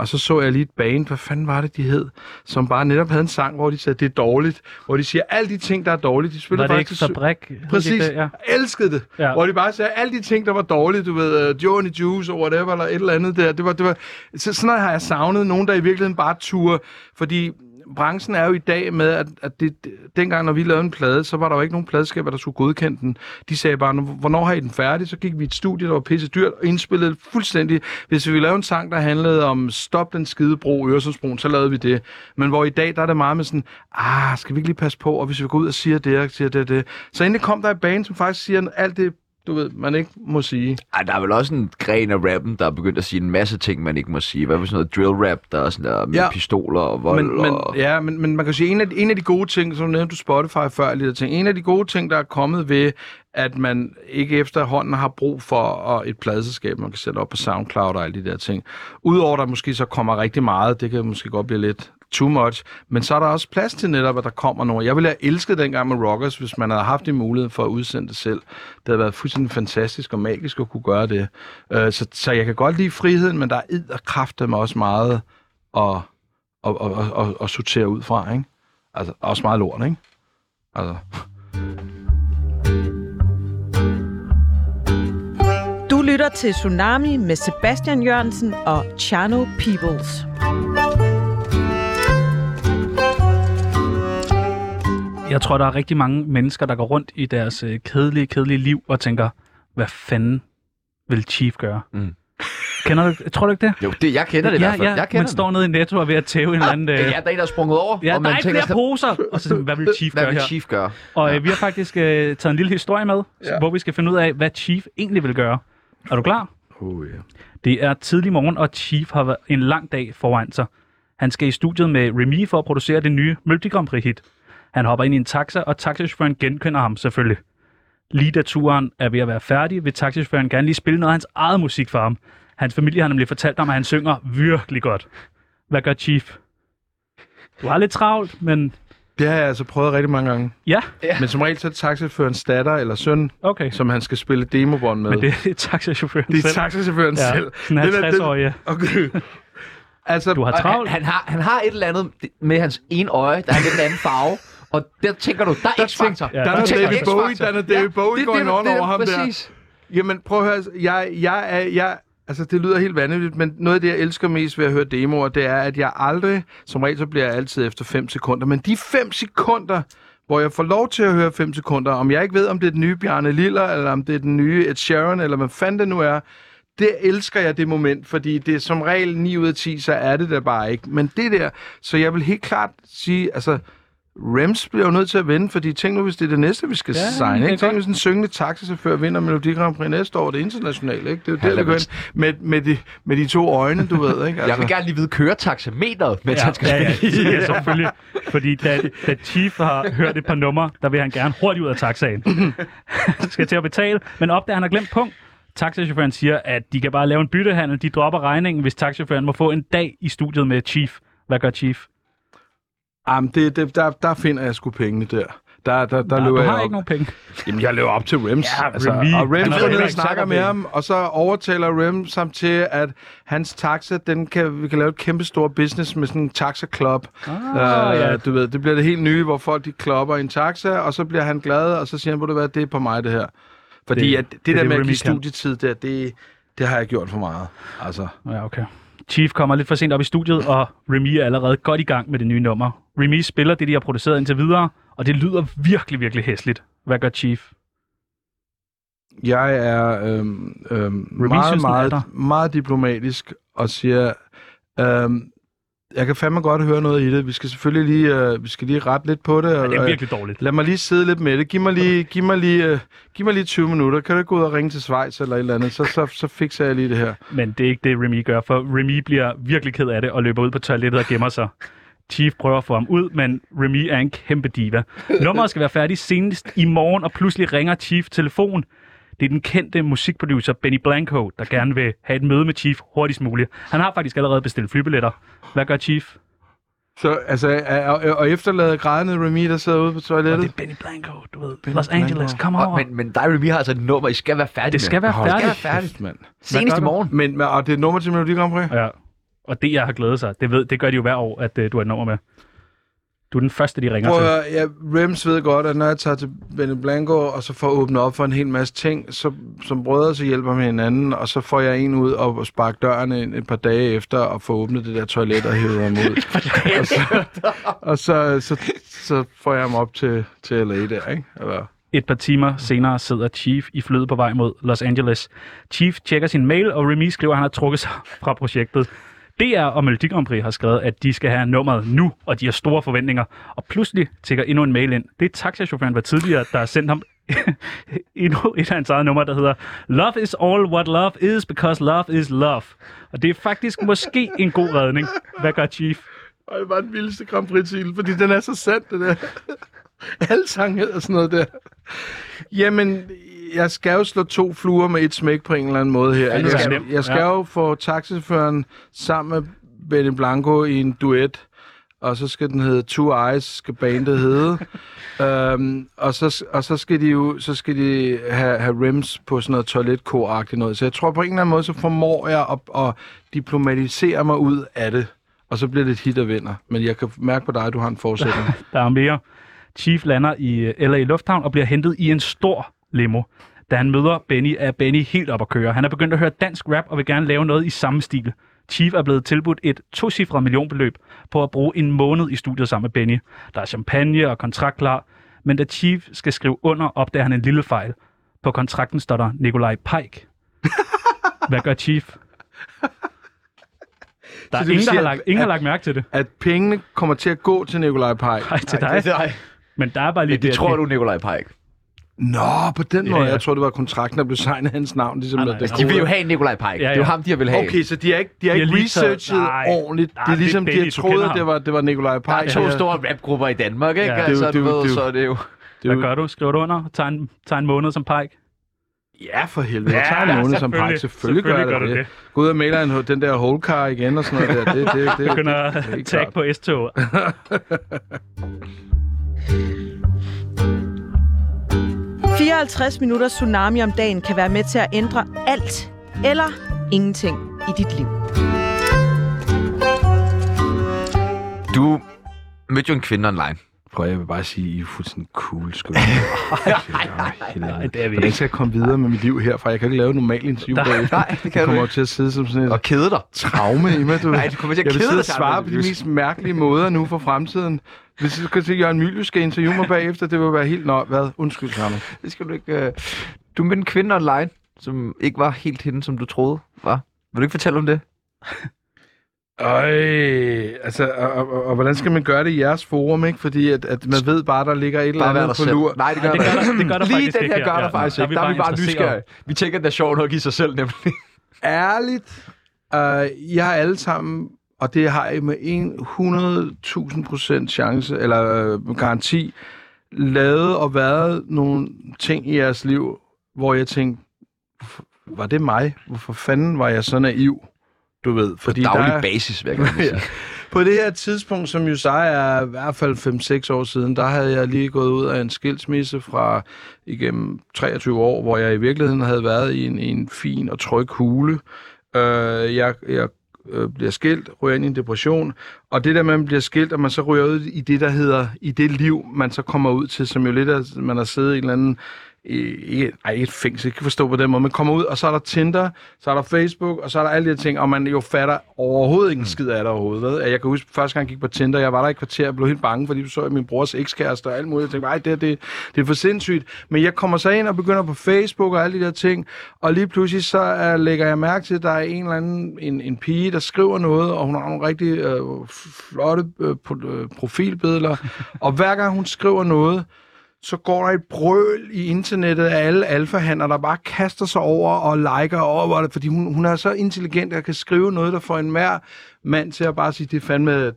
og så så jeg lige et band, hvad fanden var det, de hed, som bare netop havde en sang, hvor de sagde, det er dårligt, hvor de siger, alle de ting, der er dårlige, de spiller Var det faktisk... fabrik? Præcis, Det, ja. elskede det. Ja. Ja. Hvor de bare sagde, alle de ting, der var dårlige, du ved, uh, Johnny Juice og whatever, eller et eller andet der, det var, det var, så, sådan noget har jeg savnet, nogen der i virkeligheden bare turde, fordi branchen er jo i dag med, at, at det, dengang, når vi lavede en plade, så var der jo ikke nogen pladeskaber, der skulle godkende den. De sagde bare, hvornår har I den færdig? Så gik vi i et studie, der var pisse dyrt, og indspillede fuldstændig. Hvis vi ville lave en sang, der handlede om stop den skide bro, Øresundsbroen, så lavede vi det. Men hvor i dag, der er det meget med sådan, ah, skal vi ikke lige passe på, og hvis vi går ud og siger det, og siger det, det. Så endelig kom der et band, som faktisk siger alt det, du ved, man ikke må sige. Ej, der er vel også en gren af rappen, der er begyndt at sige en masse ting, man ikke må sige. Hvad for sådan noget drill rap, der er sådan der med Ja. pistoler og vold Men, men, og... ja, men, men man kan sige, en af, en af de gode ting, som nævnte du Spotify før, lidt ting, en af de gode ting, der er kommet ved, at man ikke efterhånden har brug for et pladeselskab, man kan sætte op på SoundCloud og alle de der ting. Udover at der måske så kommer rigtig meget, det kan måske godt blive lidt too much, men så er der også plads til netop, at der kommer nogen. Jeg ville have elsket dengang med Rockers, hvis man havde haft en mulighed for at udsende det selv. Det havde været fuldstændig fantastisk og magisk at kunne gøre det. Øh, så, så jeg kan godt lide friheden, men der er id og kraft med også meget at, at, at, at, at sortere ud fra, ikke? Altså, også meget lort, ikke? Altså, lytter til Tsunami med Sebastian Jørgensen og Chano Peoples. Jeg tror, der er rigtig mange mennesker, der går rundt i deres øh, kedelige, kedelige liv og tænker, hvad fanden vil Chief gøre? Mm. Kender du, tror du ikke det? Jo, det, jeg kender det i ja, hvert fald. ja, jeg kender man står nede i Netto og er ved at tæve en eller anden... det. Øh, Ja, der er en, der er sprunget over, ja, og der er man tænker, flere poser! Og så, hvad vil Chief *laughs* hvad gøre vil? Chief gøre? Og øh, vi har faktisk øh, taget en lille historie med, Ja. hvor vi skal finde ud af, hvad Chief egentlig vil gøre. Er du klar? oh, ja. Det er tidlig morgen, og Chief har været en lang dag foran sig. Han skal i studiet med Remy for at producere det nye Melodi Grand Prix hit. Han hopper ind i en taxa, og taxichaufføren genkender ham selvfølgelig. Lige da turen er ved at være færdig, vil taxichaufføren gerne lige spille noget af hans eget musik for ham. Hans familie har nemlig fortalt ham, at han synger virkelig godt. Hvad gør Chief? Du har lidt travlt, men Det har jeg altså prøvet rigtig mange gange. ja, Men som regel så er det taxichaufførens datter eller søn, okay. som han skal spille demobånd med. Men det er taxichaufføren det er selv. taxichaufføren Ja, selv. Den er- den- 50-årig. Okay. *laughs* altså, Du har travlt. Han, han, har, han har et eller andet med hans ene øje, der er lidt en anden farve. Og der tænker du, der er X-Factor. Ja, der du er noget tænker David. Bowie, der er David Bowie det, going det, on det, over ham der. præcis. Jamen, prøv at høre. altså, Jeg, jeg, er, jeg, altså, det lyder helt vanvittigt, men noget af det, jeg elsker mest ved at høre demoer, det er, at jeg aldrig, som regel, så bliver jeg altid efter 5 sekunder, men de 5 sekunder, hvor jeg får lov til at høre 5 sekunder, om jeg ikke ved, om det er den nye Bjarne Liller, eller om det er den nye Ed Sheeran, eller hvad fanden det nu er, det elsker jeg det moment, fordi det er som regel 9 ud af 10, så er det der bare ikke. Men det der, så jeg vil helt klart sige, altså, Rems bliver jo nødt til at vinde, fordi tænk nu, hvis det er det næste, vi skal Ja, ja, det signe. Ikke? Tænk, hvis en syngende taxachauffør vinder Melodi Grand Prix næste år, det er internationalt. Ikke? Det er jo der, vi går ind med, med, de, med de to øjne, du ved. Ikke? *laughs* Jeg vil gerne lige vide køretaxameteret, mens han skal ja, spille. ja, ja, selvfølgelig. Fordi da, da Chief har hørt et par numre, der vil han gerne hurtigt ud af taxaen. *laughs* Skal til at betale, men opdager han har glemt punkt. Taxachaufføren siger, at de kan bare lave en byttehandel. De dropper regningen, hvis taxachaufføren må få en dag i studiet med Chief. Hvad gør Chief? Jamen, det, det, der, der finder jeg sgu pengene der. Der, der, der Nej, løber du jeg har op. ikke nogen penge. Jamen, jeg løber op til Rems. Ja, altså, Remy. og Rems går ned og snakker med ham, og så overtaler Rems ham til, at hans taxa, den kan, vi kan lave et kæmpe stort business med sådan en taxa-club. Ah, Uh, ja. Du ved, det bliver det helt nye, hvor folk de klopper i en taxa, og så bliver han glad, og så siger han, hvor det være, det er på mig det her. Fordi Det- at det, det er der det, med at give studietid, der, det, det har jeg gjort for meget. Altså, Ja, okay. Chief kommer lidt for sent op i studiet, og Remy er allerede godt i gang med det nye nummer. Remy spiller det, de har produceret indtil videre, og det lyder virkelig, virkelig hæsligt. Hvad gør Chief? jeg er øhm, øhm, synes, meget, er meget, meget diplomatisk og siger, øhm, jeg kan fandme godt høre noget i det. Vi skal selvfølgelig lige, øh, vi skal lige rette lidt på det. Ja, det er og- virkelig dårligt. Lad mig lige sidde lidt med det. Giv mig lige, giv mig lige, øh, giv mig lige 20 minutter. Kan du ikke gå ud og ringe til Schweiz eller et eller andet? Så, så, så fikser jeg lige det her. Men det er ikke det, Remy gør, for Remy bliver virkelig ked af det og løber ud på toilettet og gemmer sig. Chief prøver at få ham ud, men Remy er en kæmpe diva. Nummeret skal være færdigt senest i morgen, og pludselig ringer Chief telefon. Det er den kendte musikproducer Benny Blanco, der gerne vil have et møde med Chief hurtigst muligt. Han har faktisk allerede bestilt flybilletter. Hvad gør Chief? Så, altså, og, og efterlade grædende Remy, der sidder ude på Og toilettet? det er Benny Blanco, du ved. Los Angeles, kom Og, over. men, men dig og Remy har altså et nummer, I skal være færdige Det skal være færdigt. kæft, mand. Senest i morgen. Men, men, og det er et nummer til Melodi Grand Prix? Ja. Og det, jeg har glædet sig, det, ved, det gør de jo hver år, at uh, du har et nummer med. Du er den første, de ringer Prøv til. ja, Rems ved godt, at når jeg tager til Benny Blanco, og så får åbnet op for en hel masse ting, så som brødre, så hjælper med hinanden, og så får jeg en ud og sparke døren ind et par dage efter, og få åbnet det der toilet og hævet ham ud. *laughs* og så, og så, så, så får jeg ham op til, til LA der, ikke? Eller, Et par timer senere sidder Chief i flyet på vej mod Los Angeles. Chief tjekker sin mail, og Remy skriver, at han har trukket sig fra projektet. DR og Melodi Grand Prix har skrevet, at de skal have nummeret nu, og de har store forventninger. Og pludselig tækker endnu en mail ind. Det er taxachaufføren var tidligere, der har sendt ham *laughs* endnu et af hans eget nummer, der hedder Love is all what love is, because love is love. Og det er faktisk måske en god redning. Hvad gør Chief? og det var den vildeste Grand Prix titel, fordi den er så sand, det der. *laughs* Alle sange hedder sådan noget der. Jamen, jeg skal jo slå to fluer med et smæk på en eller anden måde her. Jeg, skal, jeg skal Ja. jo få taxichaufføren sammen med Benny Blanco i en duet, og så skal den hedde Two Eyes, skal bandet hedde. *laughs* øhm, og, så, og så skal de jo så skal de have, have rims på sådan noget toiletkor noget. Så jeg tror på en eller anden måde, så formår jeg at, at diplomatisere mig ud af det. Og så bliver det et hit og vinder. Men jeg kan mærke på dig, at du har en *laughs* forudsætning. Der er mere. Chief lander i øh, LA Lufthavn og bliver hentet i en stor limo. Da han møder Benny, er Benny helt op at køre. Han er begyndt at høre dansk rap og vil gerne lave noget i samme stil. Chief er blevet tilbudt et tocifret millionbeløb på at bruge en måned i studiet sammen med Benny. Der er champagne og kontrakt klar, men da Chief skal skrive under, opdager han en lille fejl. På kontrakten står der Nikolaj Pike. *laughs* Hvad gør Chief? Der er ingen, der har lagt, ingen har at- lagt mærke til det. at pengene kommer til at gå til Nikolaj Pej. Nej, til Nej, dig. Det. Men der er bare lige Men det at tror de- du, Nikolaj Pike. Nå, på den Ja, måde. ja. Jeg tror, det var kontrakten, der blev signet hans navn. Ligesom Nej, der, nej, der nej. De vil jo have Nikolaj Pike. Det er jo ja. ham, de vil have. Okay, så de har ikke, de har De ikke researchet Nej. ordentligt. Nej, det er det er ligesom, de har troet, at det var, det var Nikolaj Der Pej. er to store rapgrupper i Danmark, ikke? Ja. Ja. Altså, Det er det det jo- så er det jo... Det Hvad gør du? Skriver du under? Tager en, tager en måned som Pike? Ja, for helvede. Jeg Ja, tager en måned som selvfølgelig. Pej. Selvfølgelig, gør Selvfølgelig jeg gør det. det. det. Gå ud og maler en, den der whole car igen og sådan noget der. Det, det, det, *laughs* det, Begynder det er at tag på S-tog. *laughs* 54 minutter tsunami om dagen kan være med til at ændre alt eller ingenting i dit liv. Du mødte jo en kvinde online. Prøv, jeg vil bare sige, I er fuldstændig cool, sgu. *laughs* Nej, det er vi ikke. skal jeg komme videre med mit liv herfra? Jeg kan ikke lave et normalt interview Nej, bagefter. nej, det kan Jeg du kommer ikke. til at sidde som sådan et Og kede dig. traume i mig, du. Nej, du kommer til at jeg vil kede sidde dig og svare på de mest mærkelige måder nu for fremtiden. Hvis du skal til Jørgen Mylius skal interviewe mig bagefter, det vil være helt... Nå, hvad? Undskyld, Carmen. Det skal du ikke... Uh... Du mødte en kvinde online, som ikke var helt hende, som du troede var. Vil du ikke fortælle om det? Øj, altså, og, og, og, og, hvordan skal man gøre det i jeres forum, ikke? Fordi at, at man ved bare, der ligger et eller andet på selv. lur. Nej, det Nej, gør, det gør der- det gør der Lige den her gør der Ja, faktisk der er ikke. Der er bare vi bare nysgerrige. Vi tænker, det er sjovt nok i sig selv, nemlig. Ærligt, øh, jeg har alle sammen, og det har jeg med 100.000 procent chance, eller øh, garanti, lavet og været nogle ting i jeres liv, hvor jeg tænkte, "Hvorfor- var det mig? Hvorfor fanden var jeg så naiv? Du ved, fordi Daglig der er, basis, hvad kan man sige. på det her tidspunkt, som jo så er i hvert fald 5-6 år siden, der havde jeg lige gået ud af en skilsmisse fra igennem 23 år, hvor jeg i virkeligheden havde været i en, i en fin og tryg hule. Øh, jeg jeg øh, bliver skilt, ryger ind i en depression, og det der med, at man bliver skilt, og man så ryger ud i det, der hedder, i det liv, man så kommer ud til, som jo lidt er, man har siddet i en eller anden ikke, ej, ikke et fængsel, jeg kan forstå på den måde. Man kommer ud, og så er der Tinder, så er der Facebook, og så er der alle de her ting, og man jo fatter overhovedet ikke en skid af det overhovedet. Ved? Jeg kan huske, første gang jeg gik på Tinder, jeg var der i kvarter og blev helt bange, fordi du så min brors ekskæreste og alt muligt. Jeg tænkte, nej, det, det, det er for sindssygt. Men jeg kommer så ind og begynder på Facebook og alle de der ting, og lige pludselig så uh, lægger jeg mærke til, at der er en eller anden en, en pige, der skriver noget, og hun har nogle rigtig uh, flotte uh, profilbilleder. *laughs* og hver gang hun skriver noget, så går der et brøl i internettet af alle alfahander, der bare kaster sig over og liker over det, fordi hun, hun er så intelligent, at kan skrive noget, der får en mere mand til at bare sige, det er fandme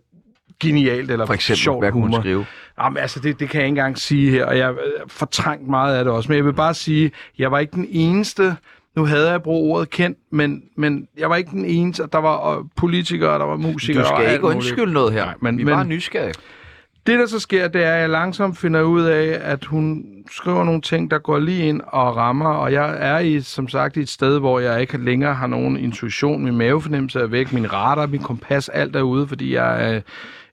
genialt, eller For eksempel, sjovt hvad kunne hun humor. skrive? Jamen, altså, det, det kan jeg ikke engang sige her, og jeg har fortrængt meget af det også. Men jeg vil bare sige, jeg var ikke den eneste, nu havde jeg brugt ordet kendt, men, men jeg var ikke den eneste. Der var øh, politikere, der var musikere. Du skal ikke undskylde noget her. Nej, men- Vi er men- bare nysgerrige. Det, der så sker, det er, at jeg langsomt finder ud af, at hun skriver nogle ting, der går lige ind og rammer, og jeg er i, som sagt i et sted, hvor jeg ikke længere har nogen intuition. Min mavefornemmelse er væk, min radar, min kompas, alt er ude, fordi jeg er øh,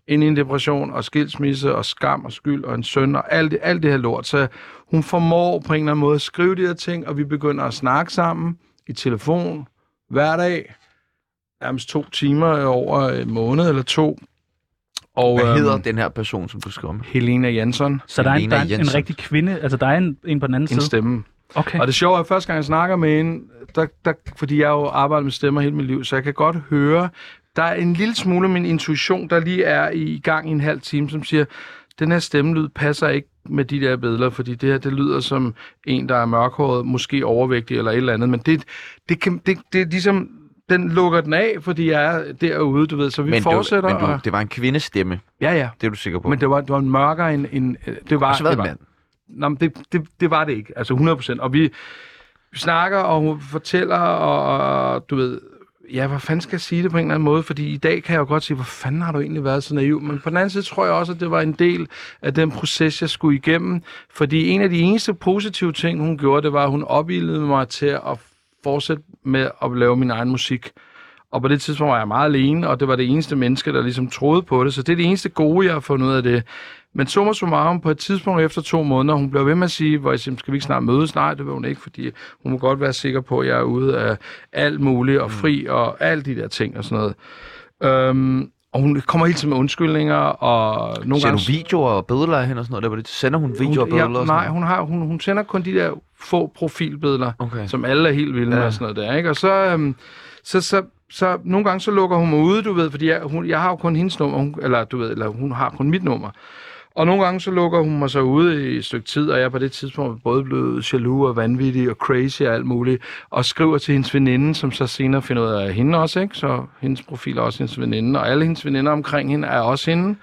inde i en depression og skilsmisse og skam og skyld og en søn og alt det, alt det her lort. Så hun formår på en eller anden måde at skrive de her ting, og vi begynder at snakke sammen i telefon hver dag. Nærmest to timer over en måned eller to. Og, Hvad hedder øhm, den her person, som du skriver om? Helena Jansson. Så der er, en, der er en, en rigtig kvinde, altså der er en, en på den anden En side. stemme. Okay. Og det sjove er, at første gang jeg snakker med hende, der, der, fordi jeg jo arbejdet med stemmer hele mit liv, så jeg kan godt høre, der er en lille smule af min intuition, der lige er i gang i en halv time, som siger, den her stemmelyd passer ikke med de der billeder, fordi det her, det lyder som en, der er mørkhåret, måske overvægtig eller et eller andet, men det, det, kan, det, det er ligesom, den lukker den af, fordi jeg er derude, du ved, så vi Men, fortsætter. du, men du, og, det var en kvindestemme, ja, ja, det er du sikker på. men det var, det var en mørkere end, end det var, det var, mand. Nå, men det, det, det var det ikke. Altså 100 procent. Og vi, vi snakker, og hun fortæller, og, og du ved, ja, hvad fanden skal jeg sige det på en eller anden måde? Fordi i dag kan jeg jo godt sige, hvor fanden har du egentlig været så naiv? Men på den anden side tror jeg også, at det var en del af den proces, jeg skulle igennem. Fordi en af de eneste positive ting, hun gjorde, det var, at hun opildede mig til at fortsætte med at lave min egen musik. Og på det tidspunkt var jeg meget alene, og det var det eneste menneske, der ligesom troede på det. Så det er det eneste gode, jeg har fundet ud af det. Men summa summarum, på et tidspunkt efter to måneder, hun blev ved med at sige, hvor jeg siger, skal vi ikke snart mødes? Nej, det vil hun ikke, fordi hun må godt være sikker på, at jeg er ude af alt muligt, og fri, og alle de der ting og sådan noget. Øhm, og hun kommer hele tiden med undskyldninger, og nogle Ser gange... du videoer og billeder af hende og sådan noget? Der, det, sender hun videoer og hun, billeder? ja, og sådan nej, hun, har, hun, hun sender kun de der få profilbilleder, Okay. som alle er helt vilde med Ja. og sådan noget der, ikke? Og så, øhm, så, så, så nogle gange så lukker hun mig ude, du ved, fordi jeg, hun, jeg har jo kun hendes nummer, hun, eller du ved, eller hun har kun mit nummer. Og nogle gange så lukker hun mig så ude i et stykke tid, og jeg er på det tidspunkt både blevet jaloux og vanvittig og crazy og alt muligt, og skriver til hendes veninde, som så senere finder ud af hende også, ikke? Så hendes profil er også hendes veninde, og alle hendes veninder omkring hende er også hende.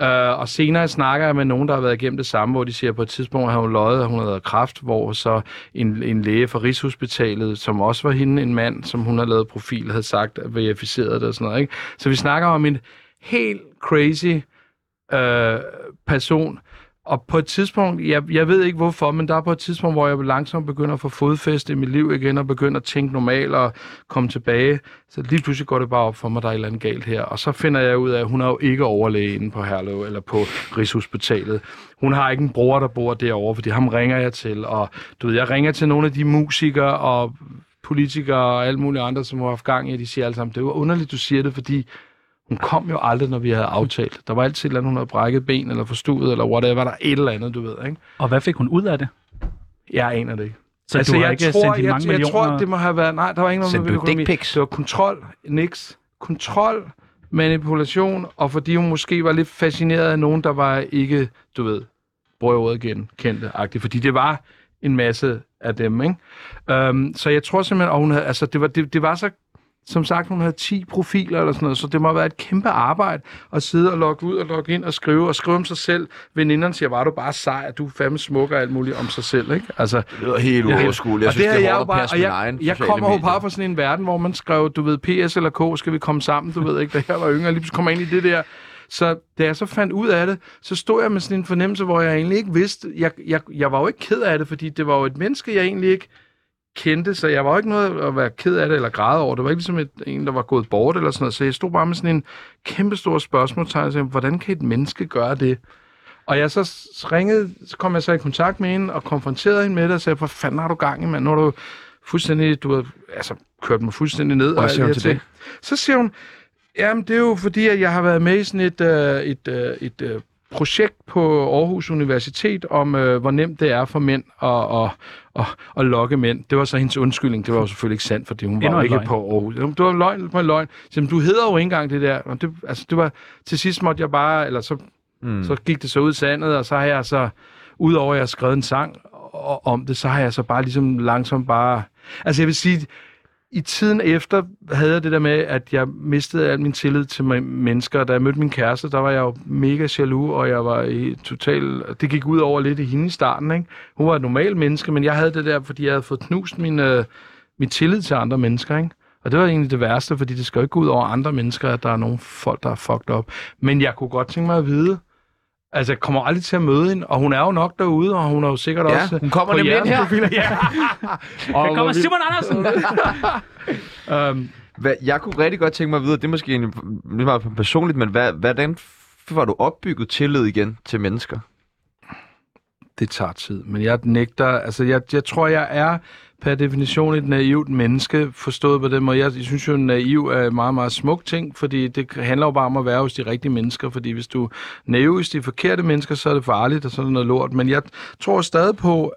Øh, og senere snakker jeg med nogen, der har været igennem det samme, hvor de siger, at på et tidspunkt har hun løjet, at hun havde kræft, hvor så en, en læge fra Rigshospitalet, som også var hende, en mand, som hun har lavet profil, havde sagt, at verificeret det og sådan noget. Ikke? Så vi snakker om en helt crazy øh, person, og på et tidspunkt, jeg, jeg ved ikke hvorfor, men der er på et tidspunkt, hvor jeg langsomt begynder at få fodfæste i mit liv igen, og begynder at tænke normalt og komme tilbage. Så lige pludselig går det bare op for mig, der er et eller andet galt her. Og så finder jeg ud af, at hun er jo ikke overlæge inde på Herlev eller på Rigshospitalet. Hun har ikke en bror, der bor derovre, fordi ham ringer jeg til. Og du ved, jeg ringer til nogle af de musikere og politikere og alle mulige andre, som har haft gang i, de siger alle sammen, det er underligt, du siger det, fordi hun kom jo aldrig, når vi havde aftalt. Der var altid et eller andet, hun havde brækket ben eller forstuet, eller whatever, der er et eller andet, du ved, ikke? Og hvad fik hun ud af det? Jeg aner det ikke. Så altså, du har ikke sendt de mange jeg, jeg tror, det må have været... Nej, der var ikke noget Sendte med økonomi. Det var kontrol, niks. Kontrol, manipulation, og fordi hun måske var lidt fascineret af nogen, der var ikke, du ved, bruger jeg ordet igen, kendte-agtigt. Fordi det var en masse af dem, ikke? Um, så jeg tror simpelthen, at hun havde, altså, det var, det, det var så som sagt, hun havde 10 profiler eller sådan noget, så det må have været et kæmpe arbejde at sidde og logge ud og logge ind og skrive, og skrive om sig selv. Veninderne siger, var du bare sej, at du er fandme smuk og alt muligt om sig selv, ikke? Altså, Det lyder helt uoverskueligt. Jeg og synes, det, havde er hårdt at passe og jeg, egen jeg kommer jo bare fra sådan en verden, hvor man skrev, du ved, PS eller K, skal vi komme sammen, du ved ikke, da jeg var yngre, lige pludselig kommer ind i det der. Så da jeg så fandt ud af det, så stod jeg med sådan en fornemmelse, hvor jeg egentlig ikke vidste, jeg, jeg, jeg var jo ikke ked af det, fordi det var jo et menneske, jeg egentlig ikke kendte, så jeg var jo ikke noget at være ked af det eller græde over. Det var ikke ligesom et, en, der var gået bort eller sådan noget. Så jeg stod bare med sådan en kæmpe stor spørgsmålstegn, og sagde, hvordan kan et menneske gøre det? Og jeg så ringede, så kom jeg så i kontakt med hende og konfronterede hende med det og sagde, hvor fanden har du gang i, mand? Nu har du fuldstændig, du har altså, kørt mig fuldstændig ned. Hvad og siger hun her til ting. Så siger hun, jamen det er jo fordi, at jeg har været med i sådan et, øh, et, øh, et øh, projekt på Aarhus Universitet om, øh, hvor nemt det er for mænd at, at, at, at lokke mænd. Det var så hendes undskyldning. Det var jo selvfølgelig ikke sandt, fordi hun Endnu var jo ikke løgn. på Aarhus. Det var løgn på en løgn. Så, du hedder jo ikke engang det der. Og det, altså, det var, til sidst måtte jeg bare, eller så, mm. så gik det så ud i sandet, og så har jeg så, udover at jeg har skrevet en sang om det, så har jeg så bare ligesom langsomt bare... Altså jeg vil sige, i tiden efter havde jeg det der med, at jeg mistede al min tillid til mennesker. Da jeg mødte min kæreste, der var jeg jo mega jaloux, og jeg var i total... Det gik ud over lidt i hende i starten, ikke? Hun var et normalt menneske, men jeg havde det der, fordi jeg havde fået knust min, øh, min tillid til andre mennesker, ikke? Og det var egentlig det værste, fordi det skal jo ikke gå ud over andre mennesker, at der er nogle folk, der er fucked op. Men jeg kunne godt tænke mig at vide, altså jeg kommer aldrig til at møde hende, og hun er jo nok derude, og hun er jo sikkert Ja, også... hun kommer på nemlig her. profiler. *laughs* Ja. og Der kommer Simon Andersen! *laughs* Øhm, Hvad, jeg kunne rigtig godt tænke mig at vide, det er måske en, lidt meget personligt, men hvad, hvordan får du opbygget tillid igen til mennesker? det tager tid, men jeg nægter, altså jeg, jeg tror, jeg er per definition et naivt menneske, forstået på den måde. Jeg, synes jo, at naiv er en meget, meget smuk ting, fordi det handler jo bare om at være hos de rigtige mennesker, fordi hvis du er naiv hos de forkerte mennesker, så er det farligt, og så det noget lort. Men jeg tror stadig på,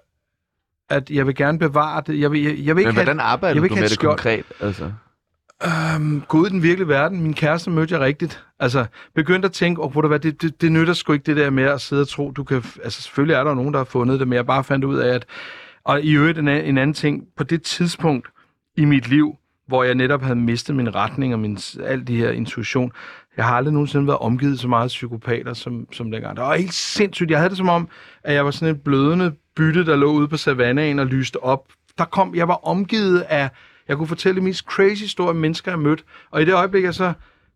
at jeg vil gerne bevare det. Jeg vil, jeg, jeg vil ikke Men have, hvordan arbejder jeg vil du med det skjold. konkret? Altså? Øhm, gå ud i den virkelige verden. Min kæreste mødte jeg rigtigt. Altså, begyndte at tænke, oh, det, det, det, det nytter sgu ikke det der med at sidde og tro, du kan... Altså, selvfølgelig er der nogen, der har fundet det, men jeg bare fandt ud af, at... Og i øvrigt en, en anden ting, på det tidspunkt i mit liv, hvor jeg netop havde mistet min retning og min, alt det her intuition, jeg har aldrig nogensinde været omgivet så meget af psykopater som, som dengang. Det var helt sindssygt. Jeg havde det som om, at jeg var sådan et blødende bytte, der lå ude på savannaen og lyste op. Der kom, jeg var omgivet af, jeg kunne fortælle de mest crazy store mennesker, jeg mødte. Og i det øjeblik, jeg så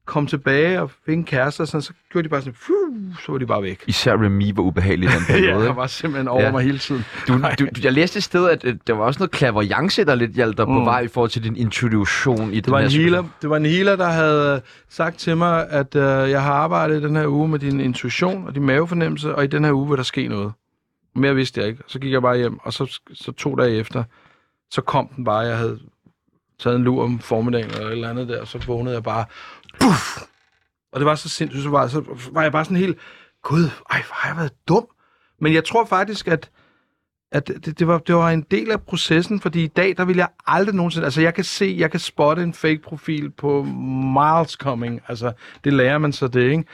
kom tilbage og fik en kæreste, og sådan, så gjorde de bare sådan, Fuh, så var de bare væk. Især Remy var ubehagelig i den *laughs* periode. Ja, jeg var simpelthen over Ja. mig hele tiden. Du, du, jeg læste et sted, at øh, der var også noget klaverjance, der lidt hjalp dig på Mm. vej i forhold til din introduktion i Det den var, her en healer, det var en healer, der havde sagt til mig, at øh, jeg har arbejdet den her uge med din intuition og din mavefornemmelse, og i den her uge vil der ske noget. Mere vidste jeg ikke. Så gik jeg bare hjem, og så, så to dage efter, så kom den bare. Jeg havde taget en lur om formiddagen eller et eller andet der, og så vågnede jeg bare. Puff! Og det var så sindssygt, så var, så var jeg bare sådan helt, gud, ej, hvor har jeg været dum. Men jeg tror faktisk, at at det, det, var, det var en del af processen, fordi i dag, der vil jeg aldrig nogensinde... Altså, jeg kan se, jeg kan spotte en fake-profil på miles coming. Altså, det lærer man så det, ikke?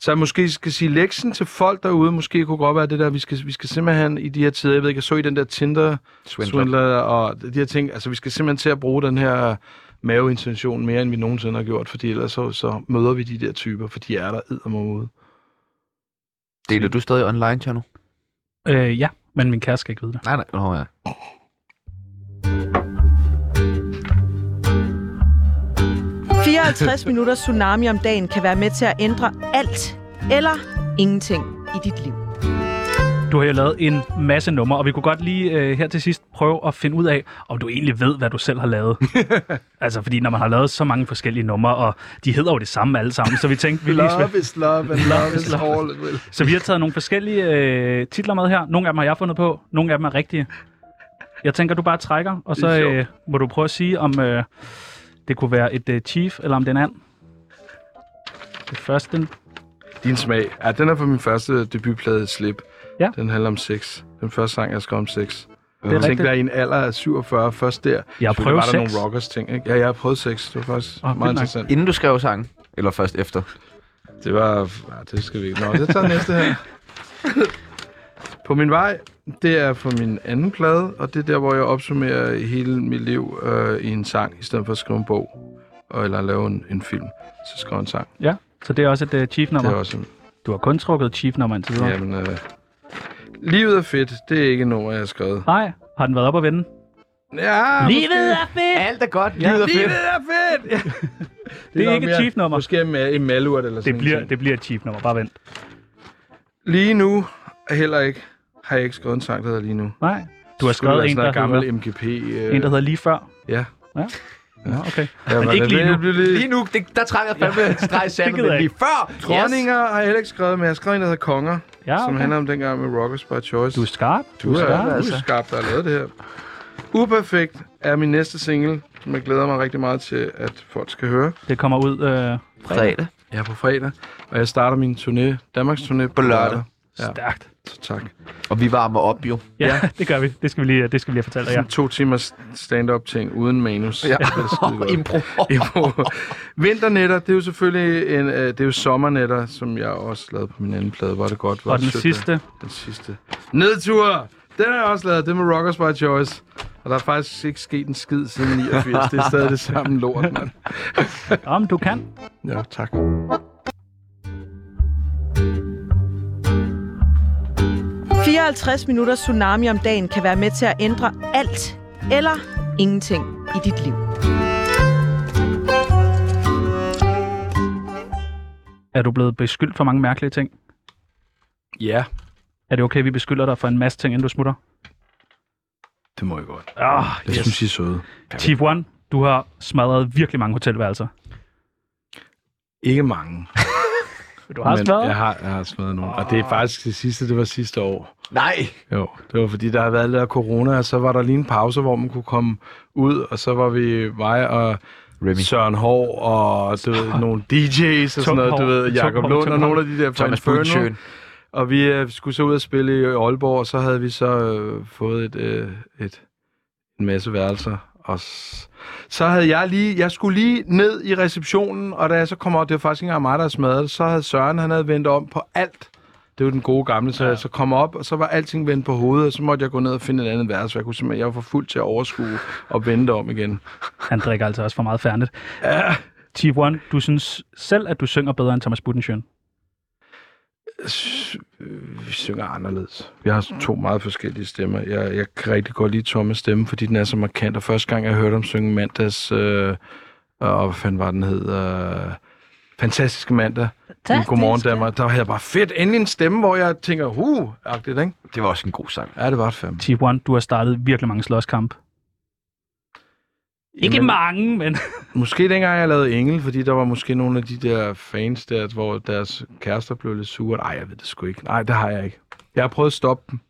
Så jeg måske skal sige lektionen til folk derude, måske kunne godt være det der, vi skal, vi skal simpelthen i de her tider, jeg ved ikke, jeg så i den der Tinder Swindler. swindler og de her ting, altså vi skal simpelthen til at bruge den her maveintention mere, end vi nogensinde har gjort, fordi ellers så, så møder vi de der typer, for de er der eddermodet. Deler du stadig online, Tjerno? øh, ja, men min kæreste skal ikke vide det. Nej, nej. Nå, ja. – 54 minutter tsunami om dagen kan være med til at ændre alt eller ingenting i dit liv. Du har jo lavet en masse numre, og vi kunne godt lige øh, her til sidst prøve at finde ud af, om du egentlig ved, hvad du selv har lavet. *laughs* altså, fordi når man har lavet så mange forskellige numre, og de hedder jo det samme alle sammen, så vi tænkte, vi lige Love is love, and love is all it will. Så vi har taget nogle forskellige øh, titler med her. Nogle af dem har jeg fundet på, nogle af dem er rigtige. Jeg tænker, du bare trækker, og så øh, må du prøve at sige, om øh, det kunne være et øh, chief, eller om det er en and. Det første, Din smag. Ja, den er fra min første debutplade, Slip. Ja. Den handler om sex. Den første sang, jeg skrev om sex. det Jeg er tænkte, rigtigt. der i en alder af 47, først der. Jeg har prøvet var der sex. nogle rockers ting, ikke? Ja, jeg har prøvet sex. Det var faktisk oh, meget nok. interessant. Inden du skrev sangen? Eller først efter? Det var... Ja, det skal vi ikke. Nå, det tager næste her. På min vej, det er for min anden plade, og det er der, hvor jeg opsummerer hele mit liv øh, i en sang, i stedet for at skrive en bog, og, eller lave en, en film. Så skrive en sang. Ja, så det er også et Det chief-nummer. er også en, Du har kun trukket chief-nummer indtil videre. jamen, øh, Livet er fedt. Det er ikke noget, jeg har skrevet. Nej, har den været op at vende? Ja, Livet er fedt! Alt er godt. Ja. Livet er fedt. Livet er fedt! Ja. *laughs* Det er nok ikke et mere- chief-nummer. Måske en, ma- en malurt eller sådan Det bliver, ting. det bliver et chief-nummer, bare vent. Lige nu er heller ikke, har jeg ikke skrevet en sang, der hedder Lige nu. Nej, du har skrevet en, der noget hedder, gammel MGP. Øh, en, der hedder Lige Før. Ja. Ja. Nå, okay. Ja, Men ikke lige nu. Lige nu, det, der trænger jeg fandme en streg i sandet, men lige før. Dronninger har jeg heller ikke skrevet, men jeg har skrevet en, der hedder Konger, Ja, som okay. handler om dengang med Rockers by Choice. Du er skarp. Du er, skarp, du er altså. skarp, der har lavet det her. Uperfekt er min næste single, som jeg glæder mig rigtig meget til, at folk skal høre. Det kommer ud øh, Fredag. Jeg er på fredag, og jeg starter min turné, Danmarks turné på lørdag. Ja. stærkt. Tak. Og vi varmer op jo. Ja, *laughs* det gør vi. Det skal vi lige, det skal vi lige fortælle dig. Ja. To timers stand-up ting uden manus. Ja. Er. *laughs* Impro. Jo. Vinternetter, det er jo selvfølgelig en, øh, det er jo sommernetter, som jeg også lavede på min anden plade. Er det godt. Er Og den sødt, sidste, det. Den sidste. Nedtur! Den har jeg også lavet. Det med Rockers by Choice. Og der er faktisk ikke sket en skid siden 89. Det er stadig det samme lort, mand. om du kan. Ja, tak. – 54 minutter tsunami om dagen kan være med til at ændre alt eller ingenting i dit liv. Er du blevet beskyldt for mange mærkelige ting? Ja, Er det okay, vi beskylder dig for en masse ting, inden du smutter? det må jeg godt. Ah, Jeg yes. synes, I er søde. Chief One, du har smadret virkelig mange hotelværelser. Ikke mange. Du har men smadret? jeg har, jeg har smadret nogle. Og det er faktisk det sidste, det var sidste år. Nej. Jo, det var fordi, der har været lidt af corona, og så var der lige en pause, hvor man kunne komme ud, og så var vi mig og Remy. Søren Hård og du ved, *laughs* nogle DJ's og sådan noget, du ved, Tung Jakob Lund og nogle af de der fra Thomas Inferno. Budschøn. Og vi øh, skulle så ud og spille i Aalborg, og så havde vi så øh, fået et, øh, et, en masse værelser. Og så havde jeg lige, jeg skulle lige ned i receptionen, og da jeg så kom op, det var faktisk ikke engang mig, der smadret så havde Søren, han havde vendt om på alt. Det var den gode gamle, så jeg så kom op, og så var alting vendt på hovedet, og så måtte jeg gå ned og finde et andet værelse, for jeg kunne simpelthen, jeg var for fuld til at overskue og vente om igen. Han drikker altså også for meget færdigt. Ja. Chief One, du synes selv, at du synger bedre end Thomas Budensjøen. Øh, Vi synger anderledes. Vi har to meget forskellige stemmer. Jeg, jeg kan rigtig godt lide Thomas stemme, fordi den er så markant. Og første gang, jeg hørte ham synge mandags, øh, og hvad fanden var den hed? Øh, Fantastiske mandag. i Godmorgen Danmark. Der var jeg bare fedt. Endelig en stemme, hvor jeg tænker, huh, agtigt, ikke? Det var også en god sang. Ja, det var det fandme. Chief One, du har startet virkelig mange slåskamp. Ikke Jamen, mange, men... *laughs* Måske dengang jeg lavede Engel, fordi der var måske nogle af de der fans der, hvor deres kærester blev lidt sure. Nej, jeg ved det sgu ikke. Nej, det har jeg ikke. Jeg har prøvet at stoppe dem.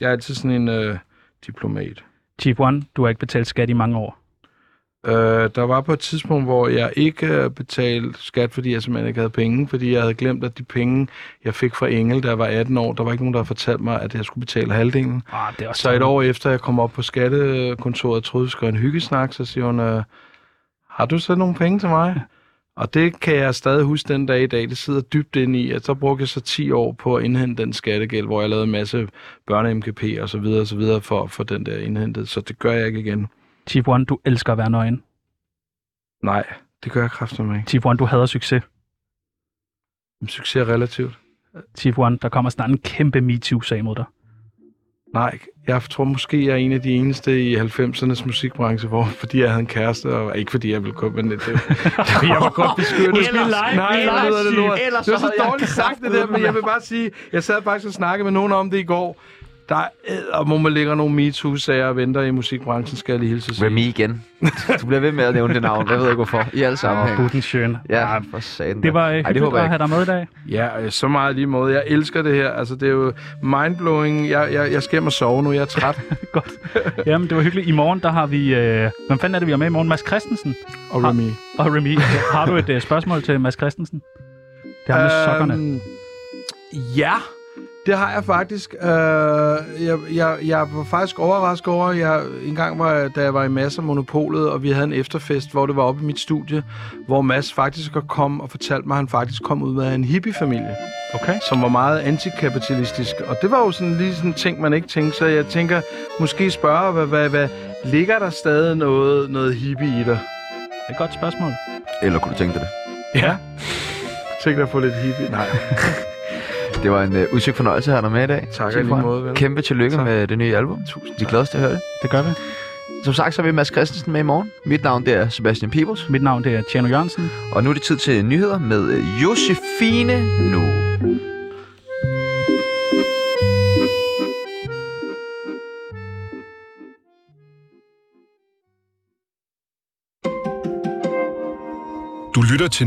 Jeg er altid sådan en øh, diplomat. Chief One, du har ikke betalt skat i mange år. Øh, der var på et tidspunkt, hvor jeg ikke øh, betalte skat, fordi jeg simpelthen ikke havde penge, fordi jeg havde glemt, at de penge, jeg fik fra Engel, da jeg var 18 år, der var ikke nogen, der havde fortalt mig, at jeg skulle betale halvdelen. Ah, det er Så et år efter, jeg kom op på skattekontoret og troede, vi skulle en hyggesnak, så siger hun, øh, har du så nogle penge til mig? Og det kan jeg stadig huske den dag i dag. Det sidder dybt inde i, at så brugte jeg så 10 år på at indhente den skattegæld, hvor jeg lavede en masse børne-MKP og så videre og så videre for, for den der indhentet. Så det gør jeg ikke igen. Chief One, du elsker at være nøgen. Nej, det gør jeg kraftigt ikke. Chief One, du hader succes. Men Succes er relativt. Chief One, der kommer snart en kæmpe MeToo-sag mod dig. Nej, jeg tror måske, jeg er en af de eneste i 90'ernes musikbranche, hvor, fordi jeg havde en kæreste, og ikke fordi jeg ville komme, men det, det, *laughs* jeg var godt beskyttet. Ellers- Nej, ellers- lyder det lort. ellers Det var så dårligt sagt det der, men jeg vil bare sige, jeg sad faktisk og snakkede med nogen om det i går. Der er og må man ligger nogle MeToo-sager og venter i musikbranchen, skal jeg lige hilse sige. Remy igen. *laughs* Du bliver ved med at nævne det navn. Jeg ved ikke hvorfor. I alle sammenhæng. Budensjøen. Ja, for satan. Det var øh, Ej, det hyggeligt håber jeg at have dig med i dag. Ja, øh, så meget lige måde. Jeg elsker det her. Altså, det er jo mindblowing. Jeg, jeg, jeg skal hjem og sove nu. Jeg er træt. *laughs* Godt. Jamen, det var hyggeligt. I morgen, der har vi... Øh, hvem fanden er det, vi har med i morgen? Mads Christensen Og Remy. og Remy. har du et øh, spørgsmål til Mads Christensen? Det har med sokkerne. Øhm, Ja, det har jeg faktisk. Øh, jeg, jeg, jeg var faktisk overrasket over, jeg, en gang, var, jeg- da jeg var i Mads og Monopolet, og vi havde en efterfest, hvor det var oppe i mit studie, hvor Mads faktisk kom og fortalte mig, at han faktisk kom ud af en hippiefamilie, Okay. som var meget antikapitalistisk. Og det var jo sådan lige sådan en ting, man ikke tænkte. Så jeg tænker, måske spørge, hvad, hvad, hvad ligger der stadig noget, noget hippie i dig? Det er et godt spørgsmål. Eller kunne du tænke dig det? Ja. Tænk dig at få lidt hippie. Nej. *laughs* Det var en uh, udsøgt fornøjelse at have dig med i dag. Tak i Chief lige måde, vel? Kæmpe tillykke Tak. med det nye album. Tusind Vi glæder os til at høre det. Det gør vi. Som sagt, så er vi Mads Christensen med i morgen. Mit navn det er Sebastian Peebles. Mit navn det er Tjerno Jørgensen. Og nu er det tid til nyheder med øh, Josefine Nu. lytter til